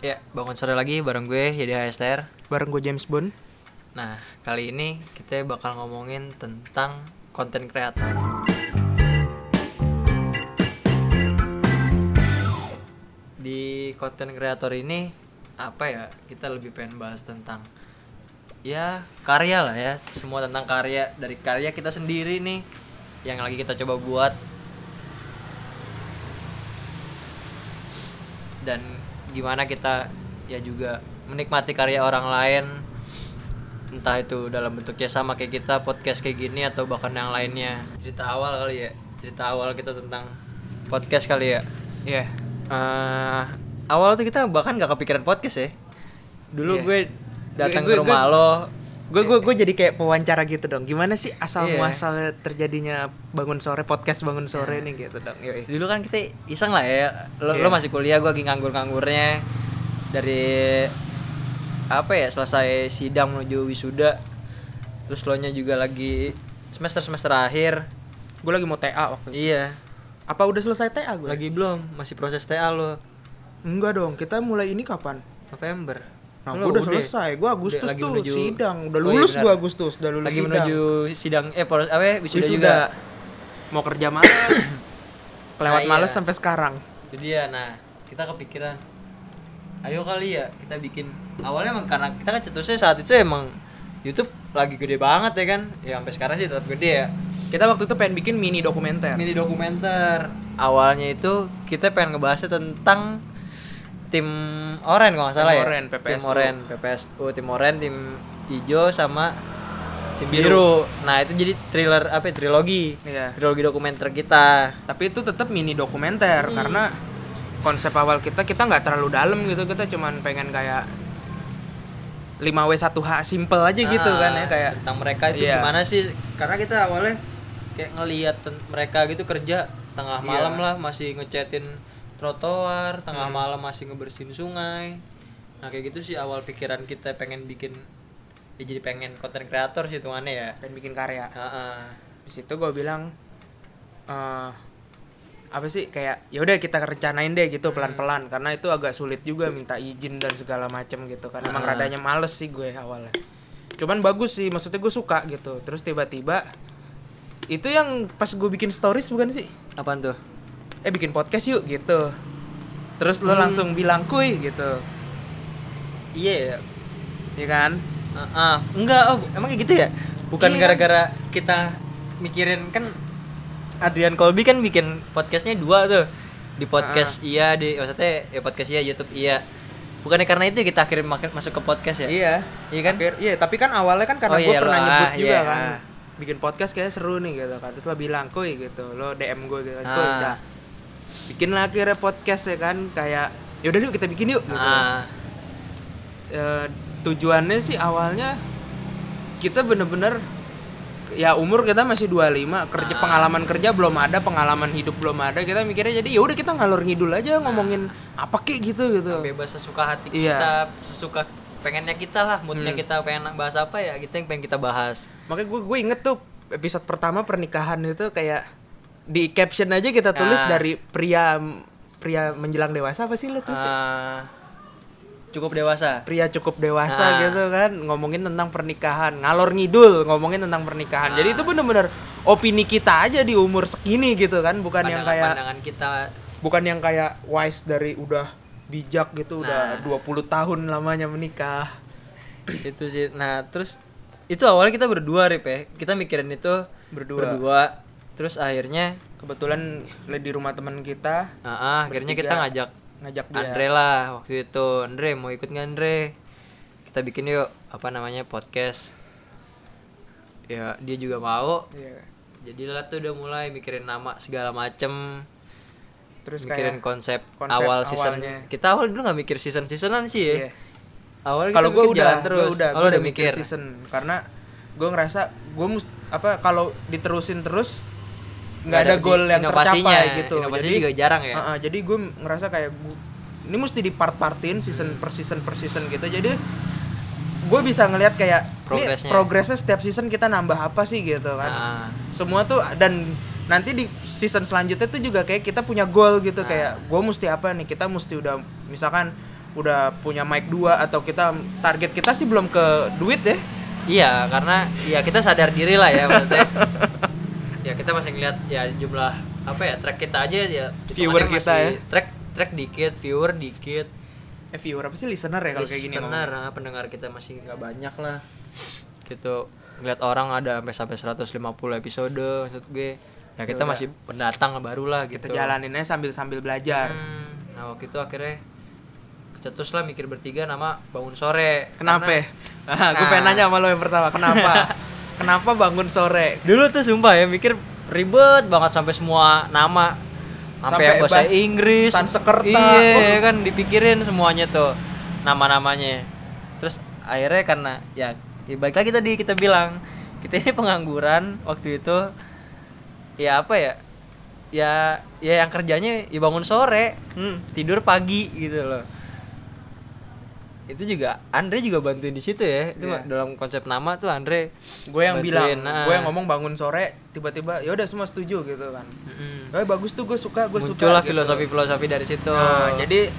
Ya, bangun sore lagi bareng gue Yedi HSTR. Bareng gue James Bond. Nah, kali ini kita bakal ngomongin tentang konten kreator. Di konten kreator ini apa ya? Kita lebih pengen bahas tentang ya karya lah ya, semua tentang karya dari karya kita sendiri nih yang lagi kita coba buat dan gimana kita ya juga menikmati karya orang lain entah itu dalam bentuknya sama kayak kita podcast kayak gini atau bahkan yang lainnya cerita awal kali ya cerita awal kita tentang podcast kali ya Iya. Eh, awal tuh kita bahkan gak kepikiran podcast ya dulu Iya. gue datang Gue- ke gue- rumah lo Gue gue gue jadi kayak pewawancara gitu dong. Gimana sih asal Iya. muasal terjadinya bangun sore podcast bangun sore nih gitu dong. Yoi. dulu kan kita iseng lah ya lo, Iya. lo masih kuliah gue lagi nganggur-nganggurnya dari apa ya selesai sidang menuju wisuda terus lo nya juga lagi semester semester akhir Gue lagi mau TA waktu itu. iya Apa udah selesai TA gue? lagi belum masih proses TA lo Enggak dong. Kita mulai ini kapan? November Nah, gue udah selesai. Gue Agustus lagi tuh menuju- sidang. Udah Oh, iya lulus gue Agustus. Udah lulus lagi sidang. menuju sidang eh proses apa ya, wisuda, Wisuda. juga Mau kerja males. Kelewat Nah, iya. males sampai sekarang. itu dia nah kita kepikiran ayo kali ya kita bikin awalnya emang karena kita kan cetusnya saat itu emang YouTube lagi gede banget ya kan ya sampai sekarang sih tetap gede ya Kita waktu itu pengen bikin mini dokumenter. mini dokumenter awalnya itu kita pengen ngebahasnya tentang tim oren kalau nggak salah Tim ya Oren, tim PPSU. oren PPSU tim oren tim hijau sama tim Biru. biru nah itu jadi thriller apa ya, trilogi Iya. trilogi dokumenter kita tapi itu tetap mini dokumenter Hmm. karena konsep awal kita kita nggak terlalu dalam gitu kita cuman pengen kayak 5W1H simple aja gitu kan ya Ah, kayak tentang mereka itu Iya. gimana sih karena kita awalnya kayak ngelihat mereka gitu kerja tengah Iya. malam lah masih ngecatin trotoar tengah Hmm. malam masih ngebersihin sungai. Nah kayak gitu sih awal pikiran kita pengen bikin ya jadi pengen konten kreator sih hitungannya ya. Pengen bikin karya. Heeh. di situ gue bilang eh apa sih kayak ya udah kita rencanain deh Hmm. gitu pelan-pelan. Karena itu agak sulit juga minta izin dan segala macam gitu kan. Emang Ah. radanya males sih gue awalnya. Cuman bagus sih maksudnya gue suka gitu. Terus tiba-tiba itu yang pas gue bikin stories bukan sih? Apaan tuh eh bikin podcast yuk gitu. Terus lo Hmm. langsung bilang kuy gitu. Iya ya ya kan? Heeh. enggak oh emang kayak gitu ya? Bukan Iya. gara-gara kita mikirin kan Adrian Colby kan bikin podcastnya dua tuh. Di podcast iya di maksudnya ya podcast iya YouTube iya. Bukannya karena itu kita akhirnya masuk ke podcast ya? Iya. Iya kan? Akhir- iya tapi kan awalnya kan karena Oh gue iya, pernah lo, nyebut ah, juga iya, kan bikin podcast kayak seru nih gitu kan. Terus lo bilang kuy gitu. Lo DM gue gitu kan Ah. udah bikin akhirnya podcast ya kan kayak yaudah yuk kita bikin yuk gitu ah Eh, tujuannya sih awalnya kita bener-bener ya umur kita masih 25 kerja Ah. pengalaman kerja belum ada pengalaman hidup belum ada kita mikirnya jadi ya udah kita ngalor ngidul aja ngomongin apa kek gitu gitu bebas sesuka hati Iya. kita sesuka pengennya kita lah moodnya Hmm. kita pengen bahas apa ya kita yang pengen kita bahas makanya gue gue inget tuh episode pertama pernikahan itu kayak di caption aja kita tulis Ah. dari pria pria menjelang dewasa apa sih lo tulis Ah, cukup dewasa pria cukup dewasa Ah. gitu kan ngomongin tentang pernikahan ngalor ngidul ngomongin tentang pernikahan jadi Ah. itu bener-bener opini kita aja di umur segini gitu kan bukan yang kayak pandangan kita bukan yang kayak wise dari udah bijak gitu udah Nah. 20 tahun lamanya menikah itu sih nah terus itu awalnya kita berdua rip ya kita mikirin itu Berdua. berdua terus akhirnya kebetulan di rumah teman kita. Ah, ah, akhirnya kita ngajak ngajak dia. Andre lah waktu itu. Andre mau ikut nggak Andre? Kita bikin yuk apa namanya podcast. Ya dia juga mau. Iya. jadilah tuh udah mulai mikirin nama segala macem. Terus mikirin kayak konsep, konsep awal season. Awalnya. kita awal dulu nggak mikir season seasonan sih ya. Iya. awal kalau gue udah terus gua udah gua udah mikir, season. Karena gue ngerasa gue mus apa kalau diterusin terus nggak ada goal yang inovasinya, tercapai gitu. Inovasinya juga jarang ya. Uh-uh, jadi gue ngerasa kayak gua, ini mesti di part-partin season per season per season gitu. Jadi gue bisa ngelihat kayak Progresnya. ini progresnya. setiap season kita nambah apa sih gitu kan. Nah, semua tuh dan nanti di season selanjutnya tuh juga kayak kita punya goal gitu. Nah. kayak gue mesti apa nih? Kita mesti udah misalkan udah punya mic dua atau kita target kita sih belum ke duit deh. Iya, karena ya kita sadar diri lah ya maksudnya. ya kita masih ngeliat ya jumlah apa ya track kita aja ya Viewer kita masih ya. track track dikit, viewer dikit. eh viewer apa sih listener ya kalau kayak gini Listener, ngomong. ah, pendengar kita masih nggak banyak lah. Gitu ngeliat orang ada sampai sampai 150 episode maksud gue. Ya kita udah. masih pendatang baru lah gitu. kita jalaninnya sambil sambil belajar Hmm, nah waktu itu akhirnya kecetus lah mikir bertiga nama bangun sore. kenapa Karena- ah, gue Nah. pengen nanya sama lo yang pertama kenapa kenapa bangun sore Dulu tuh sumpah ya mikir ribet banget sampai semua nama sampai Sampai yang bahasa bah- Inggris. Sansekerta. Iya Oh. kan dipikirin semuanya tuh nama-namanya. Terus akhirnya karena ya, ya balik lagi tadi kita bilang kita ini pengangguran waktu itu ya apa ya ya ya yang kerjanya ya bangun sore hmm. tidur pagi gitu loh itu juga Andre juga bantuin di situ ya. Itu Iya. dalam konsep nama tuh Andre gue yang Bantuin, bilang nah. gue yang ngomong bangun sore tiba-tiba ya udah semua setuju gitu kan. Mm-mm. eh bagus tuh gue suka gue suka muncullah gitu. filosofi-filosofi dari situ. Nah, jadi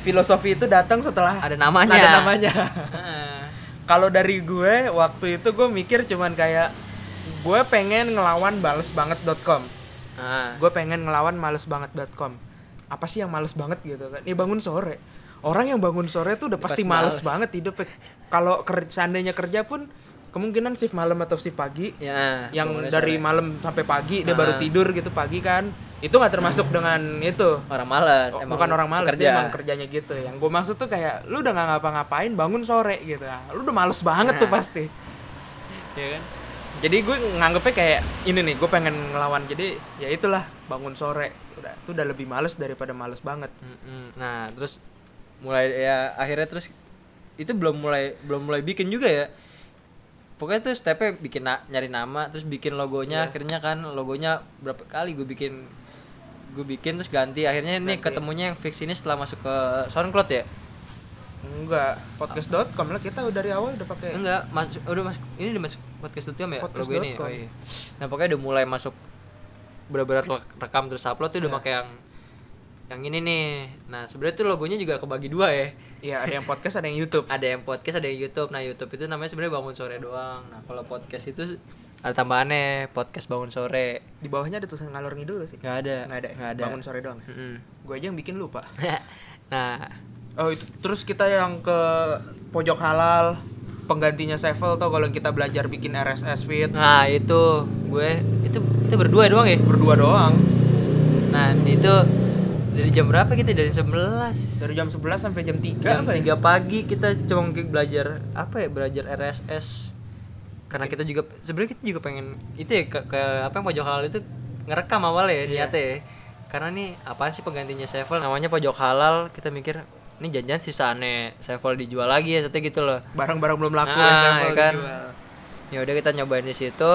filosofi itu datang setelah ada namanya. Ada namanya. Kalau dari gue waktu itu gue mikir cuman kayak gue pengen ngelawan balesbanget.com Nah, gue pengen ngelawan malesbanget.com apa sih yang males banget gitu kan? Ya bangun sore orang yang bangun sore tuh udah Ya, pasti pasti males males. banget hidup kalau ker- seandainya kerja pun kemungkinan shift malam atau shift pagi. Ya yang dari sore. malam sampai pagi dia baru tidur gitu pagi kan. Itu nggak termasuk dengan itu. Orang malas Oh, emang bukan orang males pekerja. dia emang kerjanya gitu. Yang gue maksud tuh kayak lu udah nggak ngapa-ngapain bangun sore gitu. Lu udah males banget tuh Nah. pasti. Iya kan? Jadi gue nganggepnya kayak ini nih gue pengen ngelawan. Jadi ya itulah bangun sore. Udah itu udah lebih males daripada males banget. Nah terus mulai ya akhirnya terus itu belum mulai belum mulai bikin juga ya. Pokoknya tuh stepnya bikin na- nyari nama terus bikin logonya Iya. akhirnya kan logonya berapa kali gue bikin gue bikin terus ganti. Akhirnya ini ketemunya yang fix ini setelah masuk ke SoundCloud ya? Enggak podcast.com lah. Kita udah dari awal udah pakai enggak masuk udah masuk ini udah masuk podcast.com ya? Podcast logo ini oh iya. Nah pokoknya udah mulai masuk benar-benar rekam terus upload tuh udah Iya. pakai yang yang ini nih. Nah sebenarnya tuh logonya juga kebagi dua ya. Iya ada yang podcast ada yang YouTube. Ada yang podcast ada yang YouTube. Nah YouTube itu namanya sebenarnya bangun sore doang. Nah kalau podcast itu ada tambahannya podcast bangun sore. Di bawahnya ada tulisan ngalor ngidul sih? Nggak ada. Nggak ada, ya? nggak ada. Bangun sore doang Mm-mm. gue aja yang bikin lupa. Nah. Oh itu terus kita yang ke pojok halal penggantinya Sevel tau kalau kita belajar bikin RSS feed? Nah itu. Gue itu kita berdua doang ya? Berdua doang. Nah itu dari jam berapa kita? Dari 11 dari jam 11 sampai jam 3 jam apa ya? 3 pagi kita cuma belajar apa ya belajar RSS karena kita juga sebenarnya kita juga pengen itu ya ke, ke apa yang pojok halal itu ngerekam awal ya Iya. niatnya ya. Karena nih apaan sih penggantinya Sevel namanya pojok halal. Kita mikir ini janjian sisaannya Sevel dijual lagi ya satu gitu loh. Barang-barang belum laku Nah, ya, ya kan. ya udah kita nyobain di situ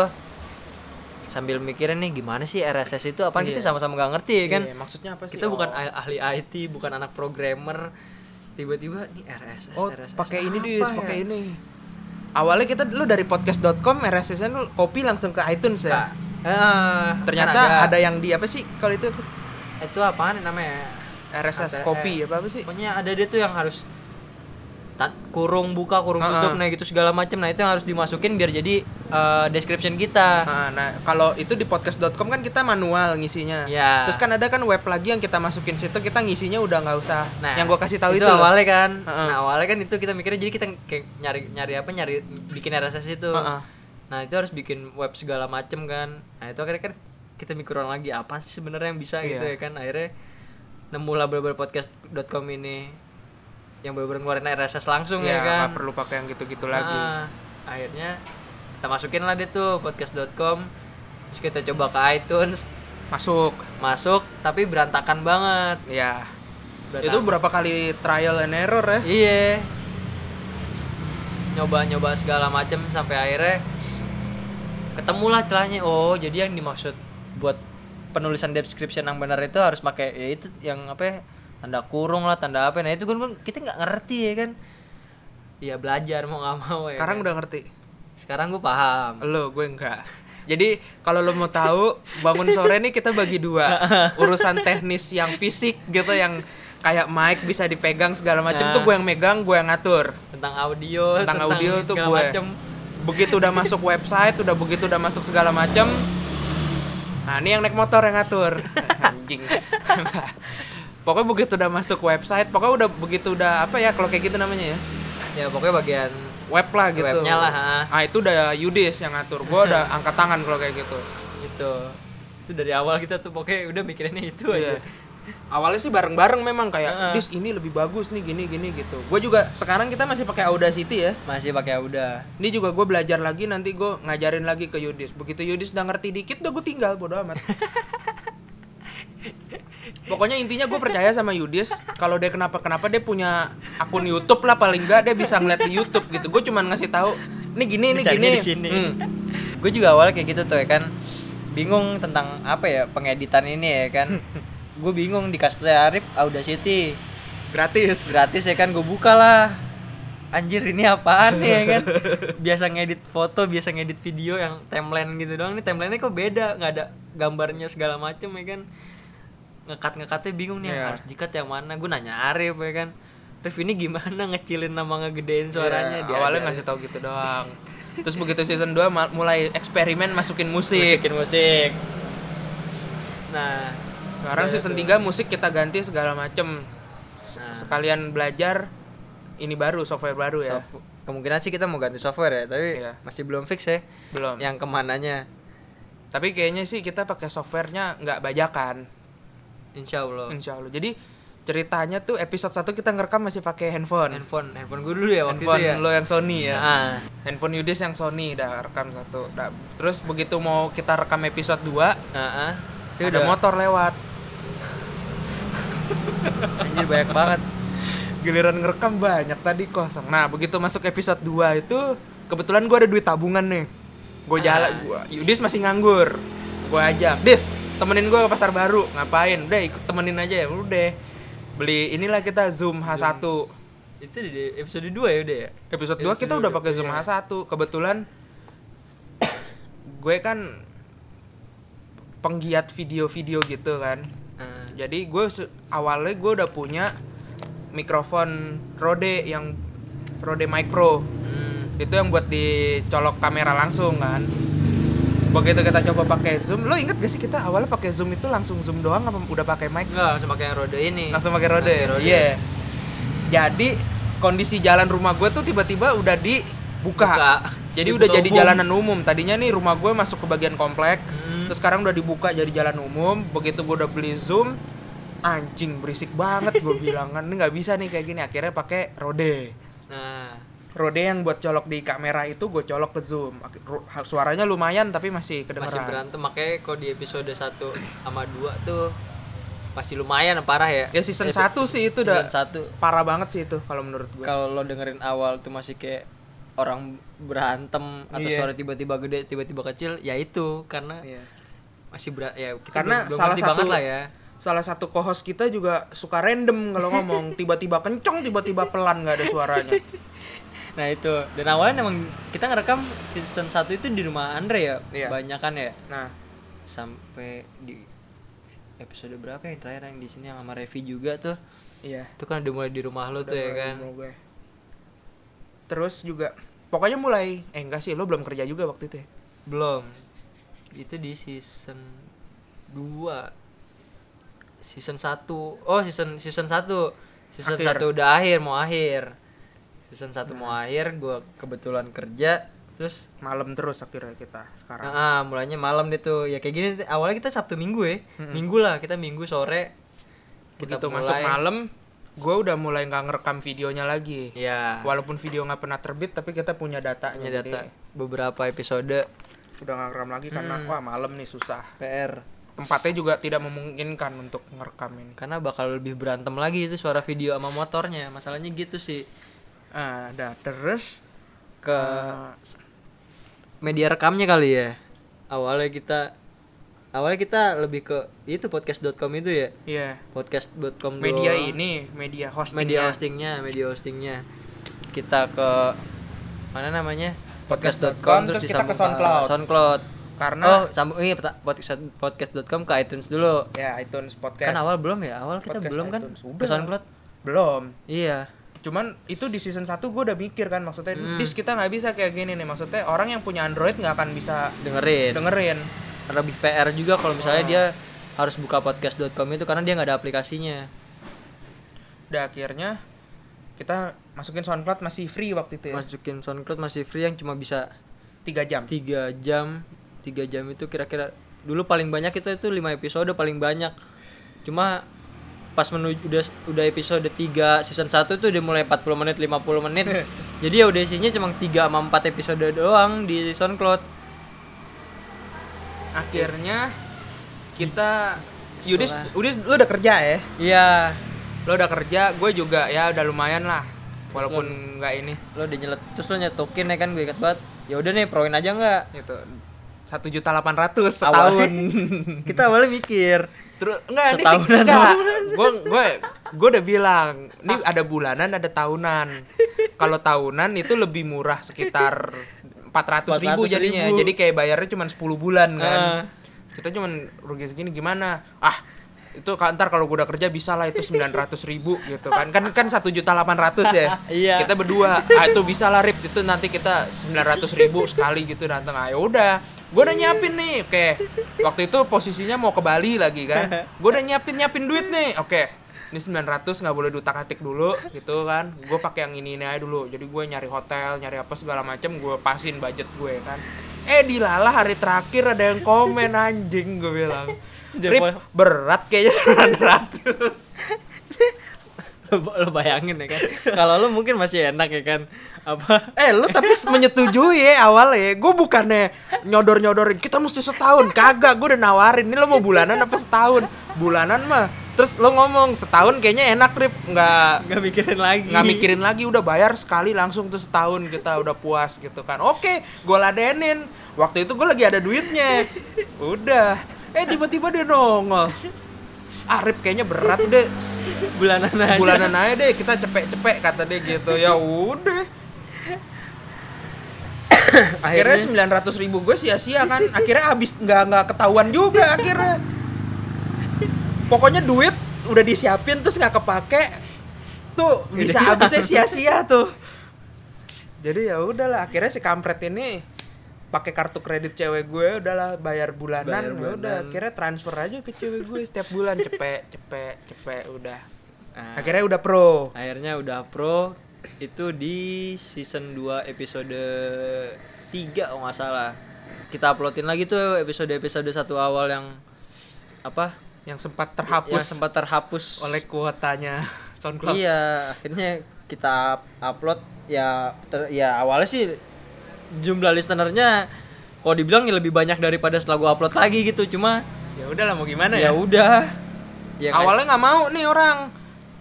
sambil mikirin nih gimana sih RSS itu apa kita Iya. sama-sama gak ngerti ya kan Iya, maksudnya apa sih kita bukan Oh. ah- ahli IT bukan anak programmer tiba-tiba nih RSS Oh, RSS pakai ini dis, ya? pakai ini. Awalnya kita lu dari podcast.com RSS-nya lu copy langsung ke iTunes ya. Kak, eh, Ternyata kan ada. yang di apa sih kalau itu itu apaan namanya RSS ATM. copy apa apa sih? pokoknya ada dia tuh yang harus kurung buka kurung Ha-ha. tutup nah gitu segala macam nah itu yang harus dimasukin biar jadi eh, description kita Nah, nah, kalau itu di podcast.com kan kita manual ngisinya. Ya. Terus kan ada kan web lagi yang kita masukin situ kita ngisinya udah nggak usah. Nah, yang gua kasih tahu itu, itu. loh. awalnya kan. Heeh. Nah, awalnya kan itu kita mikirnya jadi kita kayak nyari nyari apa nyari bikin RSS itu. Heeh. Nah, itu harus bikin web segala macem kan. Nah, itu akhirnya kan kita mikir orang lagi apa sih sebenarnya yang bisa gitu Iya. ya kan. Akhirnya nemulah beberapa podcast.com ini yang bener-bener ngeluarin RSS langsung ya, ya, kan. nggak perlu pakai yang gitu-gitu lagi. Nah, akhirnya kita masukin lah deh tuh podcast.com. Terus kita coba ke iTunes, Masuk. masuk tapi berantakan banget. Ya. Berantakan. Itu berapa kali trial and error ya? Iya. Nyoba-nyoba segala macem sampai akhirnya ketemulah celahnya. Oh, jadi yang dimaksud buat penulisan description yang benar itu harus pakai ya itu yang apa ya, tanda kurung lah, tanda apa. Nah, itu kan kan kita nggak ngerti ya kan. Iya, belajar mau nggak mau ya. Sekarang kan? udah ngerti. Sekarang gue paham. Lo, gue enggak. Jadi kalau lo mau tahu bangun sore nih kita bagi dua urusan teknis yang fisik gitu yang kayak mic bisa dipegang segala macam Nah. tuh gue yang megang gue yang ngatur tentang audio tentang audio tuh gue macem. begitu udah masuk website udah begitu udah masuk segala macam nah ini yang naik motor yang ngatur anjing pokoknya begitu udah masuk website pokoknya udah begitu udah apa ya kalau kayak gitu namanya ya? Ya pokoknya bagian web lah gitu. Webnya lah, ha. nah itu udah Yudis yang ngatur. Gue udah angkat tangan kalau kayak gitu. Gitu. Itu dari awal kita tuh pokoknya udah mikirinnya itu Iya. aja. Awalnya sih bareng-bareng memang kayak Heeh. dis ini lebih bagus nih gini gini gitu. Gue juga sekarang kita masih pakai Audacity ya. Masih pakai udah ini juga gue belajar lagi nanti gue ngajarin lagi ke Yudis. Begitu Yudis udah ngerti dikit udah gue tinggal bodo amat pokoknya intinya gue percaya sama Yudis kalau dia kenapa kenapa dia punya akun YouTube lah paling enggak dia bisa ngeliat di YouTube gitu. Gue cuman ngasih tahu ini gini ini gini. di sini. Hmm. gue juga awalnya kayak gitu tuh ya kan. Bingung tentang apa ya pengeditan ini ya kan. Gue bingung dikasih Arif Audacity. Gratis. Gratis ya kan. Gue buka lah. Anjir ini apaan nih ya kan. Biasa ngedit foto biasa ngedit video yang timeline gitu doang. Nih timelinenya kok beda nggak ada gambarnya segala macem ya kan ngekat ngekatnya bingung nih Iya. harus dikat yang mana? Gue nanya Arif ya kan. Arif ini gimana ngecilin nama ngegedein suaranya? Iya, Dia awalnya ngasih tahu gitu doang. Terus begitu season 2 ma- mulai eksperimen masukin musik. Musikin musik. Nah sekarang udah season tuh. 3 musik kita ganti segala macem. Nah. sekalian belajar ini baru software baru ya. Soft- kemungkinan sih kita mau ganti software ya tapi Iya. masih belum fix ya belum. yang ke mananya. Tapi kayaknya sih kita pakai softwarenya nggak bajakan insya Allah insya Allah jadi ceritanya tuh episode 1 kita ngerekam masih pakai handphone. Handphone. Handphone gue dulu ya waktu handphone itu ya? lo yang Sony ya? Ah, handphone Yudis yang Sony udah rekam satu. Udah. terus begitu mau kita rekam episode 2 ah, ah. Itu ada udah motor lewat. Anjir banyak banget. Giliran ngerekam banyak tadi kosong. Nah begitu masuk episode 2 itu kebetulan gue ada duit tabungan nih. Gue jalan Ah. gua Yudis masih nganggur. Gue ajak Dis temenin gue ke pasar baru. Ngapain? Udah ikut temenin aja ya udah. Beli inilah kita zoom H1 itu di episode 2 ya udah ya? Episode 2 Episode kita udah pakai zoom iya. H1 kebetulan gue kan penggiat video-video gitu kan. Ah, jadi gue awalnya gue udah punya mikrofon Rode yang Rode Mic Pro hmm. itu yang buat dicolok kamera langsung kan begitu kita coba pakai zoom lo inget gak sih kita awalnya pakai zoom itu langsung zoom doang apa udah pakai mic? Enggak langsung pakai roda ini. Langsung pakai rode? Rode. iya. Jadi kondisi jalan rumah gue tuh tiba-tiba udah dibuka. Buka. jadi Dibuka udah jadi umum. jalanan umum. Tadinya nih rumah gue masuk ke bagian komplek Hmm. terus sekarang udah dibuka jadi jalan umum. Begitu gue udah beli zoom anjing berisik banget gue bilang. Kan ini nggak bisa nih kayak gini. Akhirnya pakai rode. Nah Rode yang buat colok di kamera itu gue colok ke zoom. Suaranya lumayan tapi masih kedengeran. Masih berantem. Makanya kok di episode 1 sama 2 tuh masih lumayan parah ya. Ya season Epi- 1 sih itu udah 1 parah banget sih itu kalau menurut gue kalau lo dengerin awal tuh masih kayak orang berantem atau Iya. suara tiba-tiba gede tiba-tiba kecil ya itu. Karena Iya. masih berat ya kita Karena belum, salah satu lah ya. salah satu co-host kita juga suka random kalau ngomong. Tiba-tiba kenceng tiba-tiba pelan nggak ada suaranya nah itu. Dan awalnya emang kita ngerekam season 1 itu di rumah Andre ya Iya. banyak kan ya? Nah. Sampai di episode berapa yang terakhir yang di sini yang sama Revi juga tuh? Iya. Itu kan udah mulai di rumah lo tuh Udah ya mulai kan? gue. terus juga pokoknya mulai eh enggak sih lo belum kerja juga waktu itu ya? Belum. Itu di season 2 season 1 oh season season 1 season Akhir. 1 udah akhir mau akhir season 1 mau akhir gua kebetulan kerja terus malam terus akhirnya kita sekarang. Ah mulainya malam deh tuh. Ya kayak gini awalnya kita Sabtu Minggu ya. Minggu lah kita Minggu sore kita begitu masuk malam gue udah mulai nggak ngerekam videonya lagi. Ya walaupun video nggak pernah terbit tapi kita punya datanya punya jadi data. beberapa episode. Udah nggak ngerekam lagi karena Hmm. wah malam nih susah. PR tempatnya juga tidak memungkinkan untuk ngerekam ini. Karena bakal lebih berantem lagi itu suara video sama motornya. Masalahnya gitu sih ah dah terus ke eh, media rekamnya kali ya? Awalnya kita awalnya kita lebih ke itu podcast.com itu ya? Iya. Podcast.com media doang. ini media hosting media hostingnya media hostingnya. Kita ke mana namanya? Podcast.com, terus kita ke SoundCloud. SoundCloud. Karena oh sambung ini peta- podcast podcast.com ke iTunes dulu. Ya iTunes podcast. kan awal belum ya? Awal kita Podcast belum kan? iTunes. ke Udah. SoundCloud? Belum. Iya cuman itu di season 1 gue udah mikir kan maksudnya Hmm. dis kita nggak bisa kayak gini nih. Maksudnya orang yang punya Android nggak akan bisa dengerin. dengerin. Lebih PR juga kalau misalnya Oh. dia harus buka podcast.com itu karena dia nggak ada aplikasinya. Udah akhirnya kita masukin SoundCloud masih free waktu itu ya? Masukin SoundCloud masih free yang cuma bisa tiga jam? Tiga jam. Tiga jam itu kira-kira dulu paling banyak kita itu lima episode paling banyak. Cuma pas menuju udah udah episode 3 season 1 tuh udah mulai 40 menit 50 menit. Jadi ya udah isinya cuma 3 sama 4 episode doang di SoundCloud. Akhirnya kita Yudis Yudis lu udah kerja ya? Iya. Lo udah kerja gue juga ya udah lumayan lah walaupun nggak ini. lo udah nyelet terus lo nyetokin ya kan gue ingat banget. Ya udah nih proin aja nggak? Itu satu juta delapan ratus setahun. Awalnya- kita awalnya mikir terus enggak ini sih enggak. gue gue gue udah bilang ini ada bulanan ada tahunan. Kalau tahunan itu lebih murah sekitar 400 ribu 400.000. jadinya. Jadi kayak bayarnya cuma 10 bulan kan. Ah. kita cuman rugi segini gimana? Ah itu ntar kalau gue udah kerja bisa lah itu 900 ribu gitu kan. Kan kan satu juta delapan ratus ya. Iya. kita berdua ah itu bisa lah rip. Itu nanti kita 900 ribu sekali gitu datang. Ayo udah gue udah nyiapin nih oke. Waktu itu posisinya mau ke Bali lagi kan. Gue udah nyiapin nyiapin duit nih oke. Ini 900 nggak boleh dutak atik dulu gitu kan. Gue pakai yang ini ini aja dulu. Jadi gue nyari hotel nyari apa segala macem gue pasin budget gue kan. Eh dilala hari terakhir ada yang komen anjing gue bilang. Rip, berat kayaknya 900 lo, lo bayangin ya kan. Kalau lo mungkin masih enak ya kan apa? Eh lu tapi menyetujui ya awalnya. Gue bukannya nyodor-nyodorin Kita mesti setahun. Kagak gue udah nawarin Ini lo mau bulanan apa setahun? Bulanan mah. Terus lo ngomong setahun kayaknya enak Rip. Nggak nggak mikirin lagi. Nggak mikirin lagi udah bayar sekali langsung tuh setahun kita udah puas gitu kan. Oke gue ladenin. Waktu itu gue lagi ada duitnya. Udah. Eh tiba-tiba dia nongol. Arif kayaknya berat udah s- bulanan aja. Bulanan aja deh kita cepet-cepet kata dia gitu. Ya udah akhirnya sembilan ratus ribu gue sia-sia kan. Akhirnya habis nggak nggak ketahuan juga akhirnya. Pokoknya duit udah disiapin terus nggak kepake tuh bisa Jadi- habisnya sia-sia tuh. Jadi ya udahlah akhirnya si kampret ini pakai kartu kredit cewek gue udahlah bayar bulanan. Bayar ya udah akhirnya transfer aja ke cewek gue setiap bulan. Cepet cepet cepet udah. Nah, akhirnya udah pro. Akhirnya udah pro itu di season 2 episode 3 kalau nggak salah. Kita uploadin lagi tuh episode episode satu awal yang apa? Yang sempat yang terhapus sempat terhapus. Oleh kuotanya SoundCloud. iya akhirnya kita upload. Ya ter- ya awalnya sih jumlah listenernya kalau dibilang ya lebih banyak daripada setelah gua upload lagi gitu. Cuma Ya udahlah mau gimana ya ya? udah. Ya nggak- Awalnya nggak mau nih orang.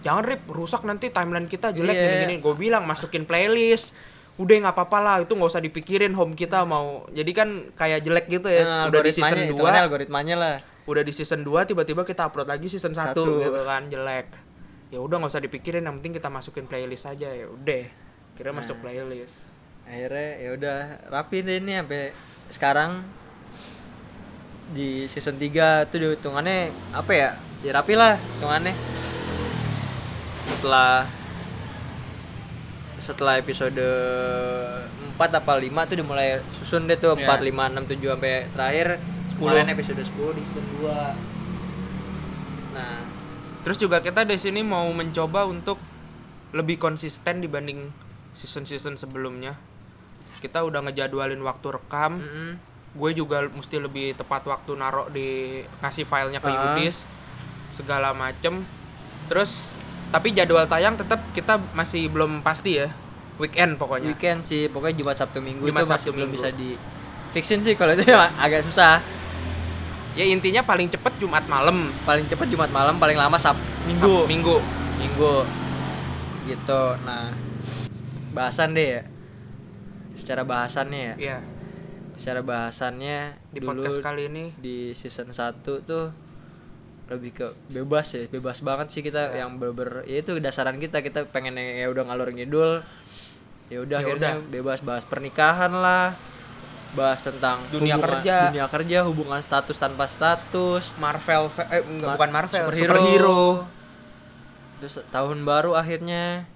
Jangan rip rusak nanti timeline kita jelek Iya. gini-gini. Gue bilang masukin playlist. Udah nggak apa-apa lah itu nggak usah dipikirin home kita mau. Jadi kan kayak jelek gitu ya. Nah, udah di season hitungannya 2 algoritmanya lah udah di season 2 tiba-tiba kita upload lagi season 1 Satu. gitu kan jelek. Ya udah nggak usah dipikirin yang penting kita masukin playlist aja ya udah. Kira Nah. masuk playlist. akhirnya ya udah rapi deh ini sampai sekarang di season 3 tuh hitungannya apa ya ya rapi lah hitungannya setelah setelah episode 4 apa 5 tuh udah mulai susun deh tuh Iya. 4, 5, 6, 7 sampai terakhir 10. kemarin episode 10 di season 2 nah Terus juga kita di sini mau mencoba untuk lebih konsisten dibanding season-season sebelumnya. Kita udah ngejadwalin waktu rekam. mm-mm. Gue juga mesti lebih tepat waktu narok di ngasih filenya ke Ah. Yudis segala macem. Terus tapi jadwal tayang tetap kita masih belum pasti ya. Weekend pokoknya. weekend sih pokoknya Jumat Sabtu Minggu Jumat, itu masih Sabtu, belum Minggu. bisa di fixin sih kalau itu ya agak susah Ya intinya paling cepet Jumat malam. paling cepat Jumat malam paling lama Sab Minggu Sab- Minggu. Minggu gitu nah bahasan deh ya secara bahasannya ya Iya. secara bahasannya Di dulu podcast kali ini di season 1 tuh lebih ke bebas ya bebas banget sih kita Ya. yang beber ya itu dasaran kita kita pengen ya udah ngalur ngidul ya udah Ya akhirnya udah. bebas bahas pernikahan lah bahas tentang Dunia hubungan- kerja. dunia kerja hubungan status tanpa status Marvel eh enggak Ma- bukan Marvel superhero. superhero, terus tahun baru akhirnya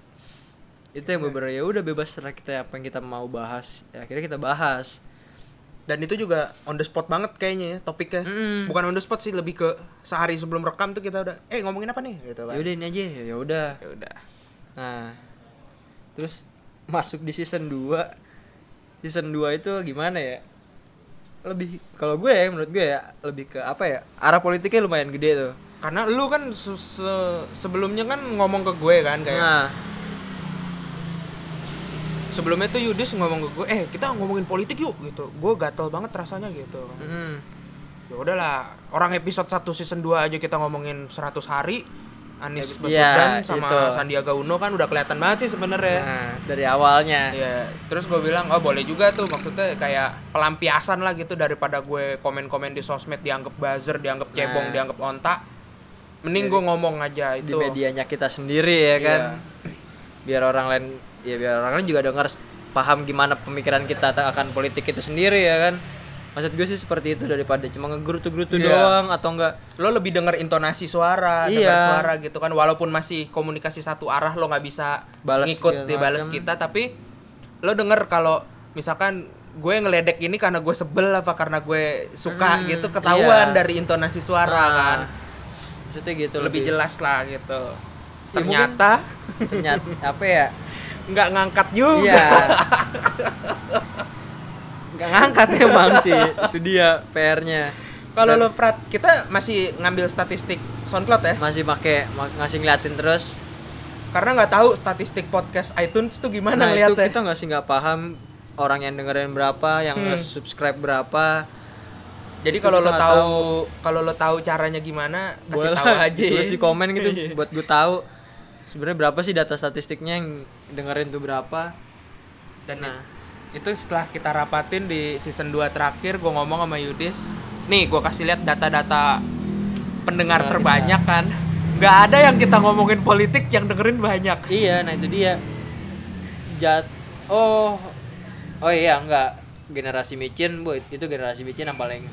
itu yang beberapa ya udah bebas kita apa yang kita mau bahas ya akhirnya kita bahas dan itu juga on the spot banget kayaknya ya topiknya. Mm. bukan on the spot sih lebih ke sehari sebelum rekam tuh kita udah eh ngomongin apa nih? Gitu kan. Ya udah ini aja ya udah. Ya udah. Nah terus masuk di season 2 season 2 itu gimana ya? Lebih kalau gue ya menurut gue ya lebih ke apa ya? Arah politiknya lumayan gede tuh. Karena lu kan se- se- sebelumnya kan ngomong ke gue kan kayak nah sebelumnya tuh Yudis ngomong ke gue eh kita ngomongin politik yuk gitu gue gatel banget rasanya gitu mm, ya udahlah orang episode 1 season 2 aja kita ngomongin 100 hari Anies Iya, Baswedan sama itu. Sandiaga Uno kan udah kelihatan banget sih sebenarnya nah dari awalnya Iya, terus gue bilang oh boleh juga tuh maksudnya kayak pelampiasan lah gitu daripada gue komen-komen di sosmed dianggap buzzer, dianggap cebong, Nah. dianggap ontak. Mending gue ngomong aja di itu. medianya kita sendiri ya kan Iya. biar orang lain ya biar orang lain juga dengar paham gimana pemikiran kita akan politik itu sendiri ya kan maksud gue sih seperti itu daripada cuma ngegerutu-gerutu Iya. doang atau enggak Lo lebih denger intonasi suara, Iya. denger suara gitu kan walaupun masih komunikasi satu arah lo nggak bisa Balas ngikut macam. kita tapi lo denger kalau misalkan gue ngeledek ini karena gue sebel apa karena gue suka Hmm, gitu ketahuan iya. dari intonasi suara Nah, kan maksudnya gitu lebih jelas lah gitu Ya, ternyata ternyata apa ya nggak ngangkat juga. Iya. Nggak ngangkat emang sih. Itu dia PR-nya kalau lo Prat kita masih ngambil statistik SoundCloud ya? Masih ma- ngasih ngeliatin terus. Karena nggak tahu statistik podcast iTunes tuh gimana nah itu ngeliatnya. kita nggak sih nggak paham orang yang dengerin berapa yang Hmm. subscribe berapa. Jadi itu kalau lo tahu kalau lo tahu caranya gimana kasih tahu aja ya. di komen gitu buat gue tahu sebenarnya berapa sih data statistiknya yang dengerin tuh berapa? Dan nah itu setelah kita rapatin di season 2 terakhir gue ngomong sama Yudis nih gue kasih lihat data-data pendengar Pendengar terbanyak kan? Nggak ada yang kita ngomongin politik yang dengerin banyak. Iya nah itu dia. Jat oh oh iya enggak generasi micin bu itu generasi micin yang paling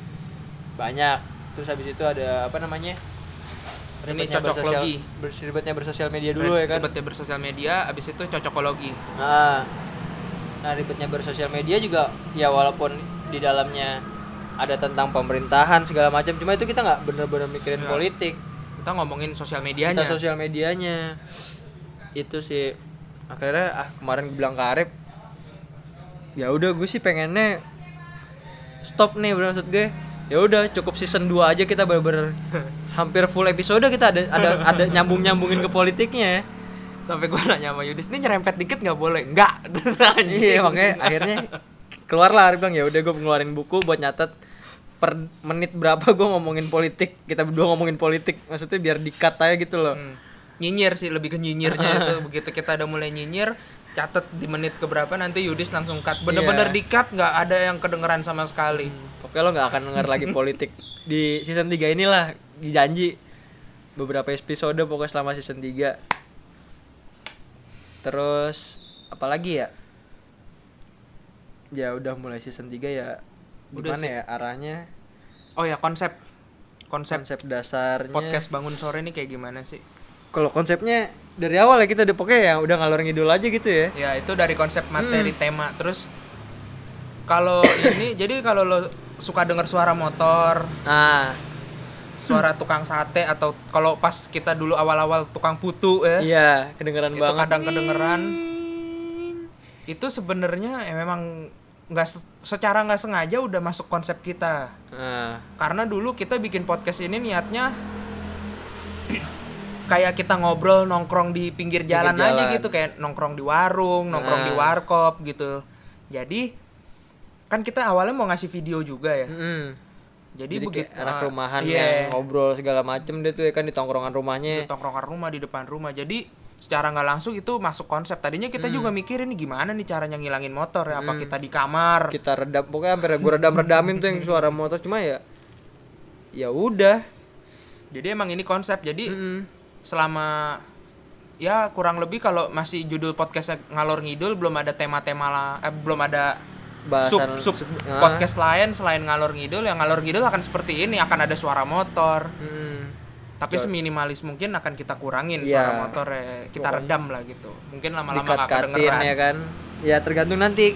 banyak. Terus habis itu ada apa namanya Ini cocoklogi. bersosial- bers- ribetnya bersosial media dulu ya kan ribetnya bersosial media abis itu cocokologi Nah, nah ribetnya bersosial media juga ya walaupun di dalamnya ada tentang pemerintahan segala macam, cuma itu kita nggak bener-bener mikirin Nggak. politik, kita ngomongin sosial medianya kita sosial medianya. Itu sih akhirnya ah kemarin bilang ke Arif, ya udah gue sih pengennya stop nih maksud gue. Ya udah cukup season 2 aja kita bener-bener hampir full episode. Kita ada ada ada nyambung-nyambungin ke politiknya. sampai gue nanya sama Yudis ini nyerempet dikit nggak boleh? Nggak. Iya makanya akhirnya keluar lah bilang ya udah gue ngeluarin buku buat nyatet per menit berapa gue ngomongin politik. Kita berdua ngomongin politik. Maksudnya biar dikat aja gitu loh. Hmm. nyinyir sih lebih ke nyinyirnya itu. Begitu kita udah mulai nyinyir catet di menit keberapa nanti Yudis langsung cut. Bener-bener Iya. di cut nggak ada yang kedengeran sama sekali. Pokoknya lo nggak akan denger lagi politik di season 3 inilah dijanji beberapa episode pokoknya selama season 3 terus apalagi ya? Ya udah mulai season 3 ya gimana ya arahnya? Oh ya konsep. Konsep. Konsep dasarnya. Podcast bangun sore ini kayak gimana sih? Kalau konsepnya dari awal ya kita udah pokoknya ya udah ngalor ngidul aja gitu ya. Ya itu dari konsep materi Hmm. tema. Terus kalau ini jadi kalau lo suka dengar suara motor nah suara tukang sate atau kalau pas kita dulu awal-awal tukang putu ya iya kedengeran itu banget. kadang kedengeran. Itu sebenarnya ya memang nggak se- secara nggak sengaja udah masuk konsep kita. Nah karena dulu kita bikin podcast ini niatnya kayak kita ngobrol nongkrong di pinggir jalan, aja jalan. gitu kayak nongkrong di warung nongkrong di Nah. warkop gitu jadi kan kita awalnya mau ngasih video juga ya mm. jadi, jadi, begitu kayak anak ah, rumahan iya. yang ngobrol segala macem deh tuh ya kan di tongkrongan di rumahnya tongkrongan rumah di depan rumah jadi secara nggak langsung itu masuk konsep tadinya kita juga mikirin nih gimana nih caranya ngilangin motor ya apa Hmm. kita di kamar kita redam pokoknya hampir gue redam redamin tuh yang suara motor cuma ya ya udah jadi emang ini konsep jadi Mm. Selama ya kurang lebih kalau masih judul podcastnya ngalor ngidul belum ada tema-tema lah eh, belum ada bahasan sub, sub ah. podcast lain selain ngalor ngidul yang ngalor ngidul akan seperti ini akan ada suara motor. Mm-mm. tapi Jo- seminimalis mungkin akan kita kurangin Iya. suara motor kita Pokoknya- redam lah gitu. Mungkin lama-lama gak dikat-katin kedengeran. ya kan? Ya tergantung nanti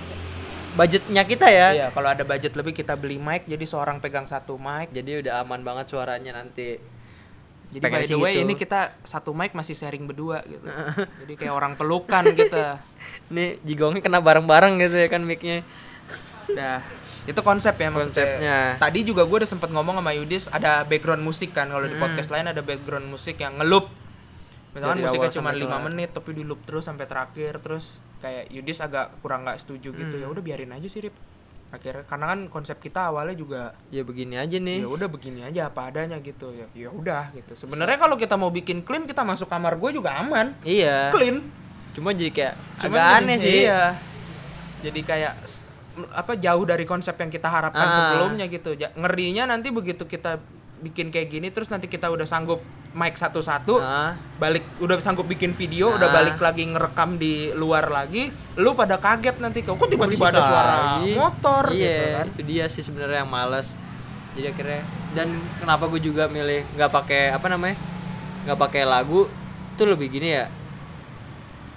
budgetnya kita ya. Iya kalau ada budget lebih kita beli mic jadi seorang pegang satu mic. Jadi udah aman banget suaranya nanti jadi Pengen by the way gitu. ini kita satu mic masih sharing berdua gitu jadi kayak orang pelukan kita nih jigongnya kena bareng-bareng gitu ya kan micnya Nah, itu konsep ya maksudnya. Konsepnya. Tadi juga gue udah sempet ngomong sama Yudis ada background musik kan kalau di Mm. podcast lain ada background musik yang ngeloop. Misalkan Dari musiknya cuma sampai 5 kelar. menit tapi di loop terus sampai terakhir terus kayak Yudis agak kurang nggak setuju gitu. Mm. Ya udah biarin aja sih, Rip. Akhirnya karena kan konsep kita awalnya juga ya begini aja nih ya udah begini aja apa adanya gitu. Ya ya udah gitu. Sebenarnya kalau kita mau bikin clean kita masuk kamar gue juga aman. iya Clean. cuma jadi kayak Cuman agak aneh sih Iya. Jadi kayak apa jauh dari konsep yang kita harapkan Ah. sebelumnya gitu. Ngerinya nanti begitu kita bikin kayak gini terus nanti kita udah sanggup mic satu-satu, Ah, balik udah sanggup bikin video, udah Ah. balik lagi ngerekam di luar lagi, lu pada kaget nanti kok tiba-tiba ada suara lagi. motor iya gitu kan. itu dia sih sebenarnya yang males jadi akhirnya dan kenapa gue juga milih nggak pakai apa namanya nggak pakai lagu tuh lebih gini ya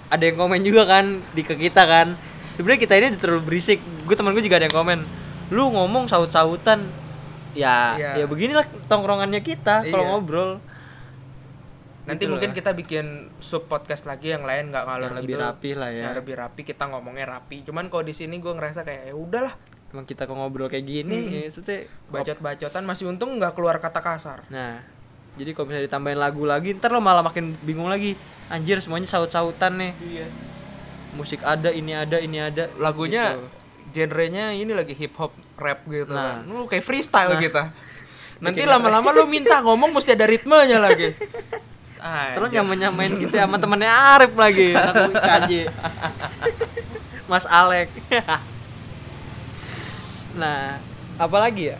ada yang komen juga kan di ke kita kan sebenarnya kita ini terlalu berisik gue teman gue juga ada yang komen lu ngomong saut-sautan ya Iya. ya beginilah tongkrongannya kita kalau Iya. ngobrol Nanti Gitu mungkin lah. kita bikin sub podcast lagi yang lain nggak ngalor yang lebih ngidul. rapi lah ya Ya, lebih rapi kita ngomongnya rapi. Cuman kalau di sini gue ngerasa kayak ya udahlah emang kita kalau ngobrol kayak gini Hmm. ya, maksudnya bacot-bacotan masih untung nggak keluar kata kasar. Nah, jadi kalau misalnya ditambahin lagu lagi, ntar lo malah makin bingung lagi. Anjir, semuanya saut-sautan nih. Iya. Musik ada, ini ada, ini ada. lagunya Gitu. Genrenya ini lagi hip hop rap gitu Nah. kan. Lu kayak freestyle Nah. kita. Nanti lama-lama lu minta ngomong mesti ada ritmenya lagi. Terus Anjir. nyamain-nyamain gitu sama temennya Arif lagi, KJ. Mas Alek. nah, apalagi ya?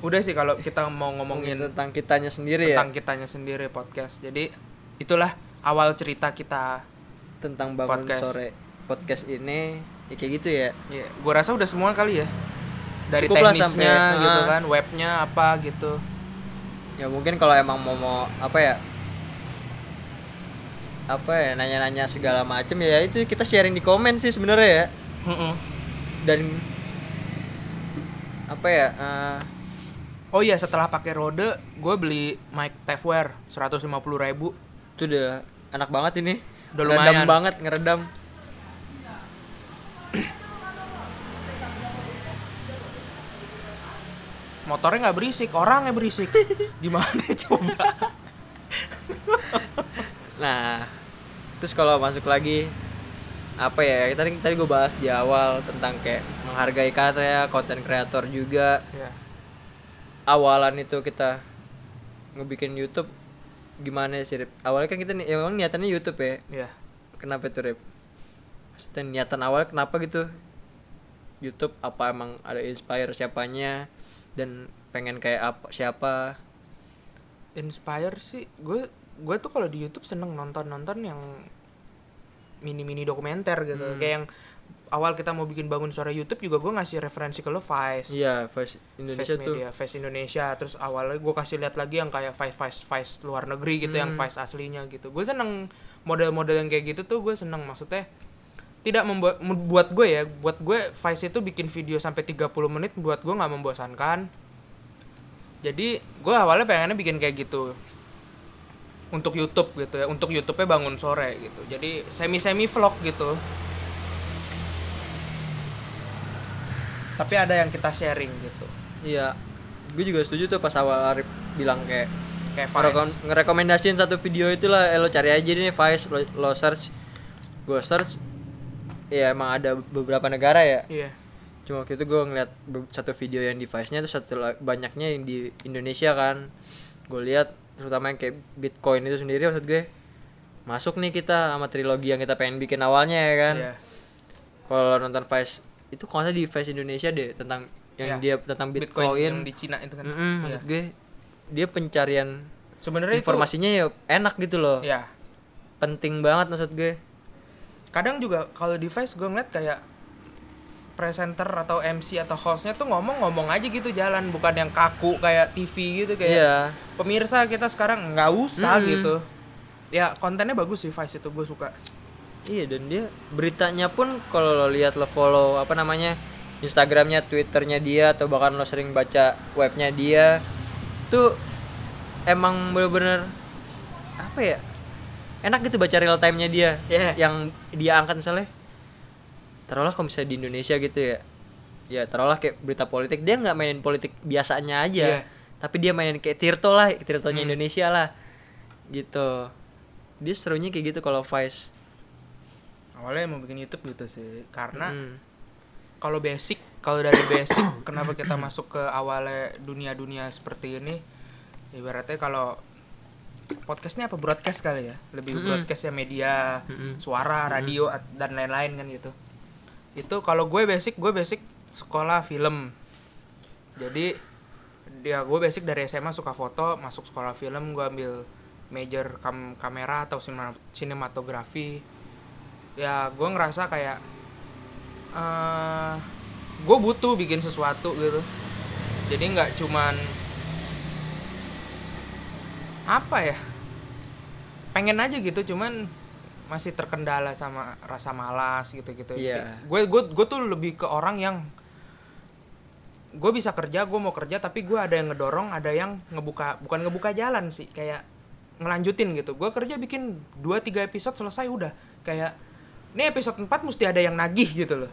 Udah sih kalau kita mau ngomongin tentang kitanya sendiri ya, tentang kitanya sendiri podcast. Jadi itulah awal cerita kita. tentang bangun podcast. sore podcast ini ya kayak gitu ya. Ya, gua rasa udah semua kali ya. Dari Cukup teknisnya sampai- gitu ah. kan, webnya apa gitu. ya mungkin kalau emang mau, mau apa ya apa ya nanya-nanya segala macem ya itu kita sharing di komen sih sebenarnya ya Mm-mm. dan apa ya eh, Oh iya, setelah pakai Rode, gue beli mic Tefware 150.000 ribu. itu udah enak banget ini Udah ngeredam lumayan. banget ngeredam motornya nggak berisik orangnya berisik. Gimana coba? Nah terus kalau masuk lagi apa ya tadi tadi gue bahas di awal tentang kayak menghargai kata ya konten kreator juga. Ya awalan itu kita ngebikin YouTube gimana sih Rip? awalnya kan kita nih emang niatannya YouTube ya? Ya kenapa itu Rip? Maksudnya niatan awal kenapa gitu? YouTube apa emang ada inspire siapanya dan pengen kayak apa siapa? Inspire sih. Gue gue tuh kalau di YouTube seneng nonton nonton yang mini mini dokumenter gitu. Hmm. kayak yang awal kita mau bikin bangun suara YouTube juga gue ngasih referensi ke lo Vice. Iya Face Indonesia Vice tuh. Media, Vice Indonesia. Terus awalnya gue kasih lihat lagi yang kayak Vice Vice Vice luar negeri gitu yang Hmm. Vice aslinya gitu. Gue seneng model-model yang kayak gitu tuh gue seneng. Maksudnya tidak membuat buat gue ya buat gue Vice itu bikin video sampai 30 menit buat gue nggak membosankan. Jadi gue awalnya pengennya bikin kayak gitu. Untuk YouTube gitu ya untuk YouTube-nya bangun sore gitu. Jadi semi semi vlog gitu. Tapi ada yang kita sharing gitu. Iya. Gue juga setuju tuh pas awal Arif bilang kayak kayak Vice. ngerekomendasiin satu video itulah eh, lo cari aja nih Vice. Lo, lo search gue search ya emang ada beberapa negara ya. Iya. Cuma waktu itu gue ngeliat satu video yang di Vice-nya terus satu banyaknya yang di Indonesia kan. Gue lihat terutama yang kayak Bitcoin itu sendiri maksud gue. Masuk nih kita sama trilogi yang kita pengen bikin awalnya ya kan. Iya. kalau nonton Vice itu kalau di Vice Indonesia deh tentang yang Iya. dia tentang Bitcoin, Bitcoin, yang di Cina itu kan. Mm-mm, Iya. maksud gue dia pencarian sebenarnya itu informasinya ya enak gitu loh. Ya penting banget maksud gue kadang juga kalau device gue ngeliat kayak presenter atau MC atau hostnya tuh ngomong-ngomong aja gitu jalan bukan yang kaku kayak TV gitu kayak Iya. pemirsa kita sekarang nggak usah Mm-mm. gitu ya kontennya bagus sih Vice itu gue suka Iya dan dia beritanya pun kalau lo lihat lo follow apa namanya Instagramnya, Twitternya dia atau bahkan lo sering baca webnya dia tuh emang bener-bener apa ya enak gitu baca real time-nya dia Iya. yang dia angkat misalnya taruhlah kalau misalnya di Indonesia gitu ya ya taruhlah kayak berita politik dia nggak mainin politik biasanya aja Iya. tapi dia mainin kayak Tirto lah Tirtonya Hmm. Indonesia lah gitu dia serunya kayak gitu kalau Vice awalnya mau bikin YouTube gitu sih karena Mm. kalau basic kalau dari basic kenapa kita masuk ke awalnya dunia-dunia seperti ini ibaratnya kalau podcastnya apa broadcast kali ya? Lebih Mm-mm. broadcast ya media Mm-mm. suara radio at- dan lain-lain kan gitu. Itu kalau gue basic gue basic sekolah film. Jadi dia gue basic dari SMA suka foto masuk sekolah film gue ambil major kam kamera atau sinematografi. Ya gue ngerasa kayak eh gue butuh bikin sesuatu gitu. Jadi nggak cuman apa ya? Pengen aja gitu cuman masih terkendala sama rasa malas gitu gitu Iya. gue gue gue tuh lebih ke orang yang gue bisa kerja gue mau kerja tapi gue ada yang ngedorong ada yang ngebuka bukan ngebuka jalan sih kayak ngelanjutin gitu. Gue kerja bikin 2-3 episode selesai udah. Kayak ini episode 4 mesti ada yang nagih gitu loh.